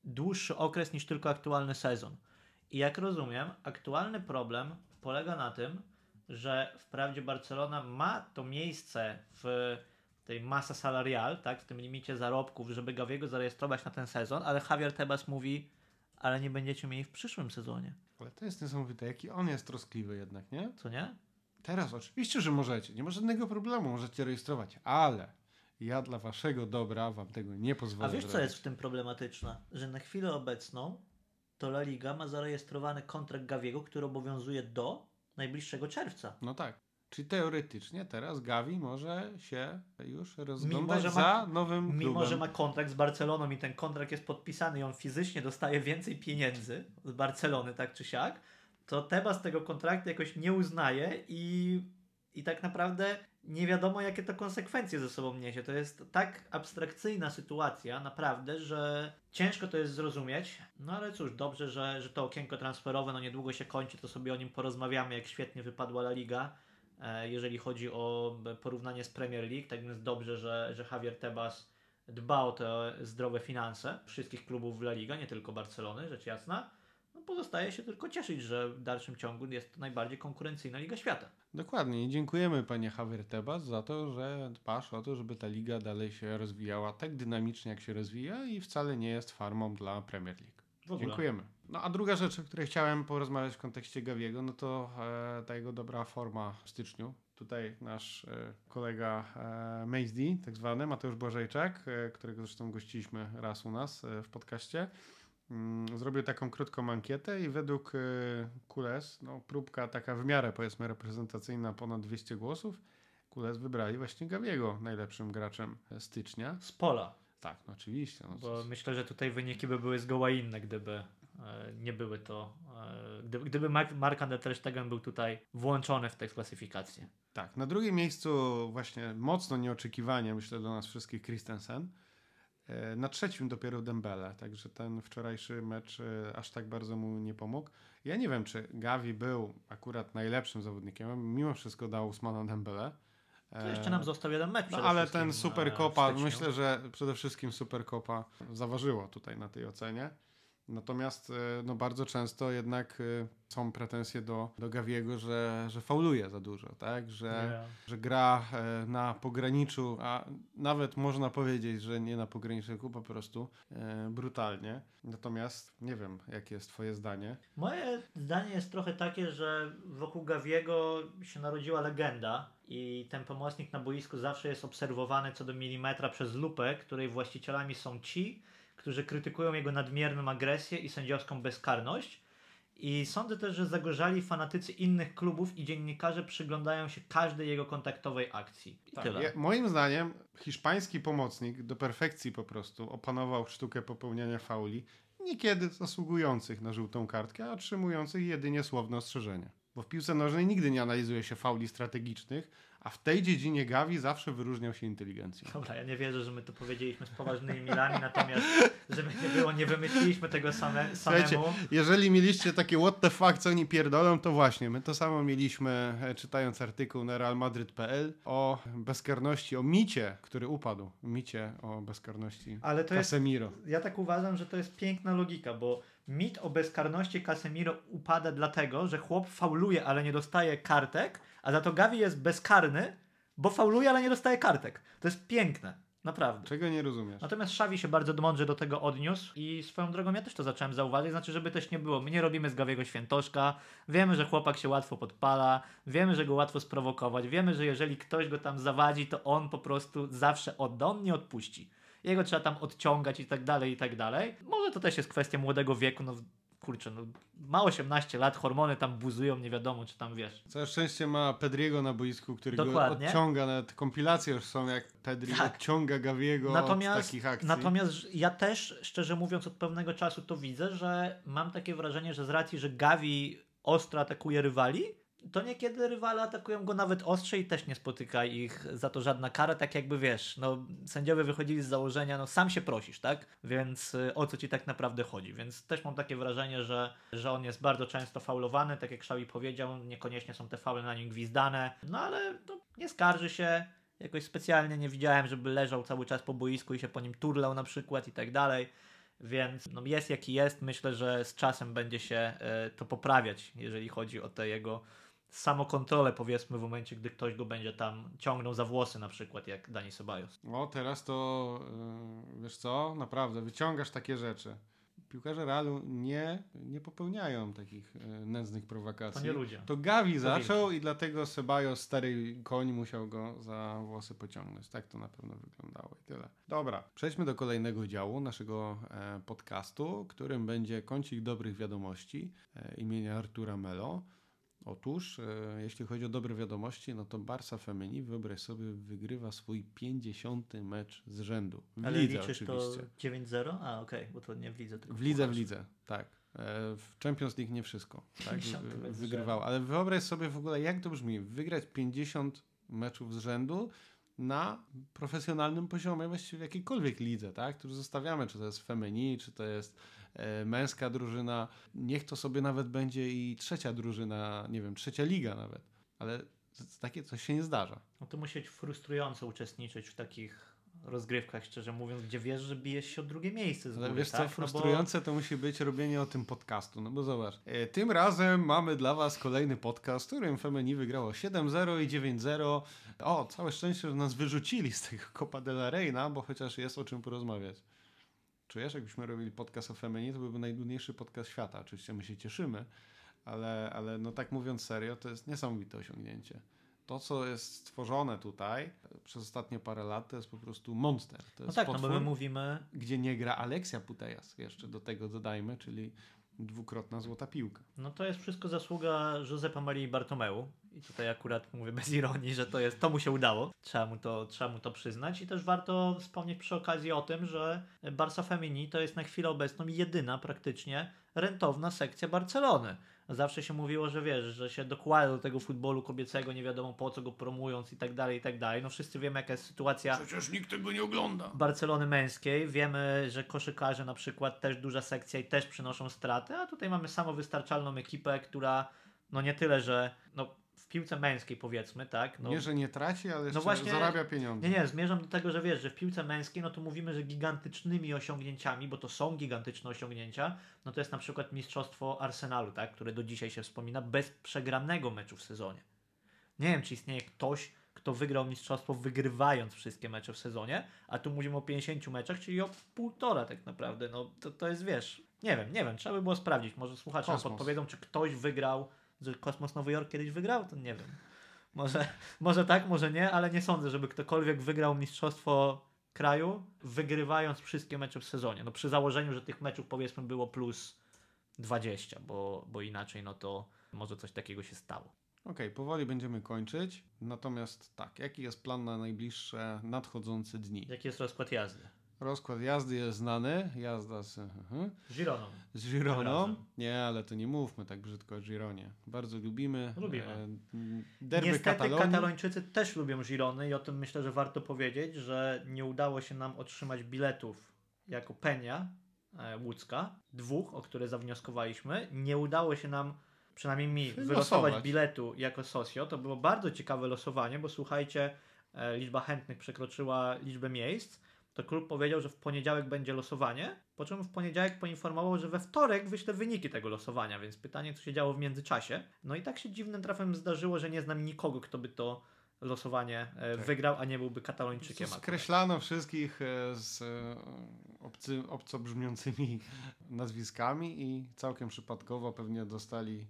dłuższy okres niż tylko aktualny sezon. I jak rozumiem, aktualny problem polega na tym, że wprawdzie Barcelona ma to miejsce w tej masa salarial, tak, w tym limicie zarobków, żeby Gawiego zarejestrować na ten sezon, ale Javier Tebas mówi, ale nie będziecie mieli w przyszłym sezonie. Ale to jest niesamowite, jaki on jest troskliwy jednak, nie? Co nie? Teraz oczywiście, że możecie, nie ma żadnego problemu, możecie rejestrować, ale ja dla waszego dobra wam tego nie pozwolę A wiesz, zrobić. co jest w tym problematyczne? Że na chwilę obecną to La Liga ma zarejestrowany kontrakt Gawiego, który obowiązuje do najbliższego czerwca. No tak. Czyli teoretycznie teraz Gavi może się już rozglądać mimo, za nowym klubem. Mimo, że ma kontrakt z Barceloną i ten kontrakt jest podpisany i on fizycznie dostaje więcej pieniędzy z Barcelony, tak czy siak, to Tebas tego kontraktu jakoś nie uznaje i, i tak naprawdę nie wiadomo, jakie to konsekwencje ze sobą niesie. To jest tak abstrakcyjna sytuacja, naprawdę, że ciężko to jest zrozumieć. No ale cóż, dobrze, że, że to okienko transferowe no niedługo się kończy, to sobie o nim porozmawiamy, jak świetnie wypadła La Liga, e, jeżeli chodzi o porównanie z Premier League. Tak więc dobrze, że, że Javier Tebas dba o te zdrowe finanse wszystkich klubów w La Liga, nie tylko Barcelony, rzecz jasna. Pozostaje się tylko cieszyć, że w dalszym ciągu jest to najbardziej konkurencyjna Liga Świata. Dokładnie i dziękujemy panie Havertebas za to, że dbasz o to, żeby ta liga dalej się rozwijała tak dynamicznie jak się rozwija i wcale nie jest farmą dla Premier League. Dziękujemy. No a druga rzecz, o której chciałem porozmawiać w kontekście Gawiego, no to e, ta jego dobra forma w styczniu. Tutaj nasz e, kolega e, Mazdy, tak zwany, Mateusz Błażejczak, e, którego zresztą gościliśmy raz u nas e, w podcaście, zrobił taką krótką ankietę i według e, Kules, no próbka taka w miarę powiedzmy reprezentacyjna, ponad 200 głosów, Kules wybrali właśnie Gawiego najlepszym graczem stycznia. Z pola. Tak, no oczywiście. No, Bo myślę, że tutaj wyniki by były zgoła inne, gdyby e, nie były to, e, gdyby, gdyby Mark, Mark Ter Stegen był tutaj włączony w tę klasyfikację. Tak, na drugim miejscu właśnie mocno nieoczekiwanie, myślę dla nas wszystkich Christensen. E, na trzecim dopiero Dembele, także ten wczorajszy mecz e, aż tak bardzo mu nie pomógł. Ja nie wiem, czy Gavi był akurat najlepszym zawodnikiem, mimo wszystko dał Usmana Dembele. To jeszcze nam został jeden mecz. No, ale ten Super Copa, myślę, że przede wszystkim Super Copa zaważyło tutaj na tej ocenie. Natomiast no, bardzo często jednak są pretensje do, do Gawiego, że, że fauluje za dużo, tak? Że, yeah. że gra na pograniczu, a nawet można powiedzieć, że nie na pograniczu, po prostu brutalnie. Natomiast nie wiem, jakie jest twoje zdanie. Moje zdanie jest trochę takie, że wokół Gawiego się narodziła legenda i ten pomocnik na boisku zawsze jest obserwowany co do milimetra przez lupę, której właścicielami są ci, którzy krytykują jego nadmierną agresję i sędziowską bezkarność. I sądzę też, że zagorzali fanatycy innych klubów i dziennikarze przyglądają się każdej jego kontaktowej akcji. I tak, tyle. Ja, moim zdaniem hiszpański pomocnik do perfekcji po prostu opanował sztukę popełniania fauli, niekiedy zasługujących na żółtą kartkę, a otrzymujących jedynie słowne ostrzeżenie. Bo w piłce nożnej nigdy nie analizuje się fauli strategicznych, a w tej dziedzinie Gavi zawsze wyróżniał się inteligencją. Dobra, ja nie wierzę, że my to powiedzieliśmy z poważnymi milami, natomiast żeby nie było, nie wymyśliliśmy tego same, samemu. Słuchajcie, jeżeli mieliście takie what the fuck, co oni pierdolą, to właśnie, my to samo mieliśmy e, czytając artykuł na realmadryt.pl o bezkarności, o micie, który upadł. Micie o bezkarności Ale to Casemiro. Jest, ja tak uważam, że to jest piękna logika, bo mit o bezkarności Casemiro upada dlatego, że chłop fauluje, ale nie dostaje kartek, a za to Gavi jest bezkarny, bo fauluje, ale nie dostaje kartek. To jest piękne. Naprawdę. Czego nie rozumiesz? Natomiast Szawi się bardzo mądrze do tego odniósł i swoją drogą ja też to zacząłem zauważyć, znaczy żeby też nie było, my nie robimy z Gawiego świętoszka, wiemy, że chłopak się łatwo podpala, wiemy, że go łatwo sprowokować, wiemy, że jeżeli ktoś go tam zawadzi, to on po prostu zawsze odda, on nie odpuści. Jego trzeba tam odciągać i tak dalej, i tak dalej. Może to też jest kwestia młodego wieku, no kurczę, no, ma 18 lat, hormony tam buzują, nie wiadomo, czy tam wiesz. Całe szczęście ma Pedriego na boisku, który Dokładnie. go odciąga, nawet kompilacje już są, jak Pedri tak. odciąga Gaviego natomiast, od takich akcji. Natomiast ja też, szczerze mówiąc, od pewnego czasu to widzę, że mam takie wrażenie, że z racji, że Gavi ostro atakuje rywali, to niekiedy rywale atakują go nawet ostrzej też nie spotyka ich za to żadna kara, tak jakby wiesz, no sędziowie wychodzili z założenia, no sam się prosisz, tak? Więc y, o co ci tak naprawdę chodzi? Więc też mam takie wrażenie, że, że on jest bardzo często faulowany, tak jak Szawi powiedział, niekoniecznie są te faule na nim gwizdane, no ale no, nie skarży się, jakoś specjalnie nie widziałem, żeby leżał cały czas po boisku i się po nim turlał na przykład i tak dalej. Więc no jest jaki jest. Myślę, że z czasem będzie się y, to poprawiać, jeżeli chodzi o te jego samokontrolę powiedzmy w momencie, gdy ktoś go będzie tam ciągnął za włosy na przykład jak Dani Sobajos. O, teraz to yy, wiesz co, naprawdę wyciągasz takie rzeczy. Piłkarze Realu nie, nie popełniają takich yy, nędznych prowokacji. To nie ludzie. To Gavi zaczął i dlatego Sebajos, stary koń, musiał go za włosy pociągnąć. Tak to na pewno wyglądało i tyle. Dobra, przejdźmy do kolejnego działu naszego e, podcastu, którym będzie kącik dobrych wiadomości e, imienia Artura Melo. Otóż, e, jeśli chodzi o dobre wiadomości, no to Barca Femini, wyobraź sobie, wygrywa swój 50. mecz z rzędu. W Ale lidze liczysz oczywiście. to 9-0? A, okej, okay, bo to nie w lidze. w lidze, w lidze, tak. E, w Champions League nie wszystko. Tak, wygrywał. Ale wyobraź sobie w ogóle, jak to brzmi, wygrać 50 meczów z rzędu na profesjonalnym poziomie, właściwie w jakiejkolwiek lidze, tak? Tu zostawiamy, czy to jest Femini, czy to jest męska drużyna, niech to sobie nawet będzie i trzecia drużyna, nie wiem, trzecia liga nawet, ale takie coś się nie zdarza. No to musi być frustrujące uczestniczyć w takich rozgrywkach, szczerze mówiąc, gdzie wiesz, że bijesz się o drugie miejsce z góry, wiesz tak? co, frustrujące no bo... to musi być robienie o tym podcastu, no bo zobacz. E, tym razem mamy dla was kolejny podcast, w którym Femeni wygrało 7-0 i 9-0. O, całe szczęście, że nas wyrzucili z tego Copa de la Reina, bo chociaż jest o czym porozmawiać. Czujesz, jakbyśmy robili podcast o Femeni, to byłby najnudniejszy podcast świata. Oczywiście my się cieszymy, ale, ale no tak mówiąc serio, to jest niesamowite osiągnięcie to, co jest stworzone tutaj przez ostatnie parę lat, to jest po prostu monster. To no jest tak, potwór, no bo my mówimy... Gdzie nie gra Aleksia Putejas, jeszcze do tego dodajmy, czyli dwukrotna złota piłka. No to jest wszystko zasługa Józefa Marii Bartomeu. I tutaj akurat mówię bez ironii, że to jest, to mu się udało. Trzeba mu to, trzeba mu to przyznać. I też warto wspomnieć przy okazji o tym, że Barca Femini to jest na chwilę obecną jedyna praktycznie rentowna sekcja Barcelony. Zawsze się mówiło, że wiesz, że się dokłada do tego futbolu kobiecego, nie wiadomo po co go promując i tak dalej, i tak dalej. No wszyscy wiemy, jaka jest sytuacja. Przecież nikt tego nie ogląda. Barcelony męskiej. Wiemy, że koszykarze na przykład też duża sekcja i też przynoszą straty, a tutaj mamy samowystarczalną ekipę, która no nie tyle, że no piłce męskiej powiedzmy, tak? No, nie, że nie traci, ale no właśnie, zarabia pieniądze. Nie, nie, zmierzam do tego, że wiesz, że w piłce męskiej, no to mówimy, że gigantycznymi osiągnięciami, bo to są gigantyczne osiągnięcia, no to jest na przykład mistrzostwo Arsenalu, tak? Które do dzisiaj się wspomina, bez przegranego meczu w sezonie. Nie wiem, czy istnieje ktoś, kto wygrał mistrzostwo wygrywając wszystkie mecze w sezonie, a tu mówimy o 50 meczach, czyli o półtora tak naprawdę. No to, to jest, wiesz, nie wiem, nie wiem, trzeba by było sprawdzić. Może słuchacze nam podpowiedzą, czy ktoś wygrał że Kosmos Nowy Jork kiedyś wygrał, to nie wiem. Może, może tak, może nie, ale nie sądzę, żeby ktokolwiek wygrał mistrzostwo kraju, wygrywając wszystkie mecze w sezonie. No przy założeniu, że tych meczów powiedzmy było plus 20, bo, bo inaczej no to może coś takiego się stało. Okej, okay, powoli będziemy kończyć. Natomiast tak, jaki jest plan na najbliższe nadchodzące dni? Jaki jest rozkład jazdy? Rozkład jazdy jest znany. Jazda z. Uh, Gironą. Z Gironą. Nie, ale to nie mówmy tak brzydko o Gironie. Bardzo lubimy. Lubimy. E, derby Niestety Katalonii. Katalończycy też lubią Girony i o tym myślę, że warto powiedzieć, że nie udało się nam otrzymać biletów jako Penia e, łódzka, dwóch, o które zawnioskowaliśmy. Nie udało się nam przynajmniej mi Wylosować. wylosować biletu jako socio. To było bardzo ciekawe losowanie, bo słuchajcie, e, liczba chętnych przekroczyła liczbę miejsc to klub powiedział, że w poniedziałek będzie losowanie, po czym w poniedziałek poinformował, że we wtorek wyśle wyniki tego losowania, więc pytanie, co się działo w międzyczasie. No i tak się dziwnym trafem zdarzyło, że nie znam nikogo, kto by to losowanie e, tak. wygrał, a nie byłby katalończykiem. Skreślano wszystkich e, z e, obcy, obco brzmiącymi nazwiskami i całkiem przypadkowo pewnie dostali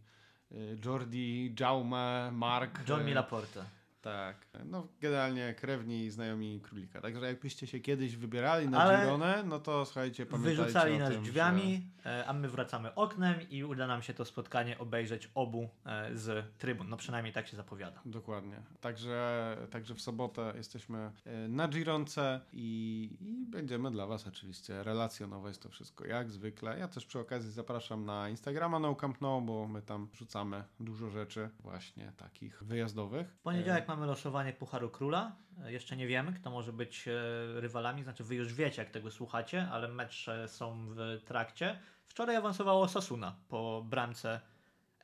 Jordi, Jaume, Mark. John Milaporte. Tak, no generalnie krewni i znajomi królika. Także jakbyście się kiedyś wybierali na Ale Gironę, no to słuchajcie, pamiętajcie Wyrzucali nas tym, drzwiami, że... E, a my wracamy oknem i uda nam się to spotkanie obejrzeć obu e, z trybun. No przynajmniej tak się zapowiada. Dokładnie. Także, także w sobotę jesteśmy e, na Gironce i, i będziemy dla Was oczywiście relacjonować to wszystko jak zwykle. Ja też przy okazji zapraszam na Instagrama No Camp No, bo my tam wrzucamy dużo rzeczy właśnie takich wyjazdowych. W poniedziałek mamy losowanie Pucharu Króla. E, jeszcze nie wiemy, kto może być e, rywalami. Znaczy, wy już wiecie, jak tego słuchacie, ale mecze są w trakcie. Wczoraj awansowało Sasuna po bramce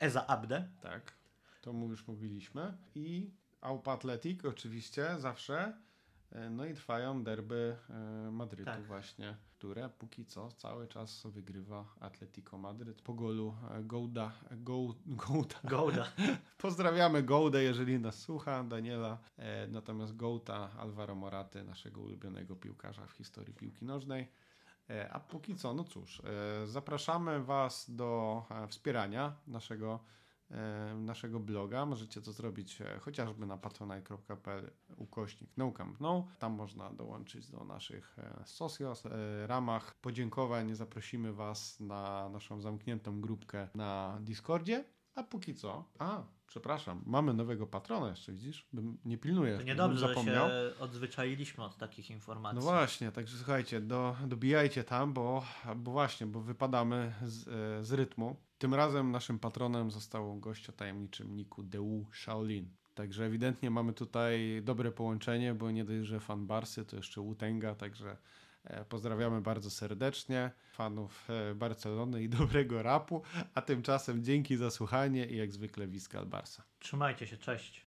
Eza Abde. Tak, to już mówiliśmy. I Aupa Athletic oczywiście, zawsze. E, no i trwają derby Madrytu tak. właśnie które póki co cały czas wygrywa Atletico Madryt po golu e, Gouda. Gouda. Gouda. Pozdrawiamy Goudę, jeżeli nas słucha, Daniela. E, natomiast Gouda Alvaro Moraty, naszego ulubionego piłkarza w historii piłki nożnej. E, a póki co, no cóż, zapraszamy Was do wspierania naszego naszego bloga. Możecie to zrobić e, chociażby na patronite.pl ukośnik no no. Tam można dołączyć do naszych e, socios e, ramach podziękowań. Zaprosimy Was na naszą zamkniętą grupkę na Discordzie. A póki co, a przepraszam, mamy nowego patrona jeszcze, widzisz? Bym nie pilnuję. To niedobrze, zapomniał. że się odzwyczailiśmy od takich informacji. No właśnie, także słuchajcie, do, dobijajcie tam, bo, bo właśnie, bo wypadamy z, z rytmu. Tym razem naszym patronem został gość o tajemniczym niku Deu Shaolin. Także ewidentnie mamy tutaj dobre połączenie, bo nie dość, że fan Barsy, to jeszcze Wutenga, także e, pozdrawiamy bardzo serdecznie fanów e, Barcelony i dobrego rapu, a tymczasem dzięki za słuchanie i jak zwykle Wiska Barsa. Trzymajcie się, cześć.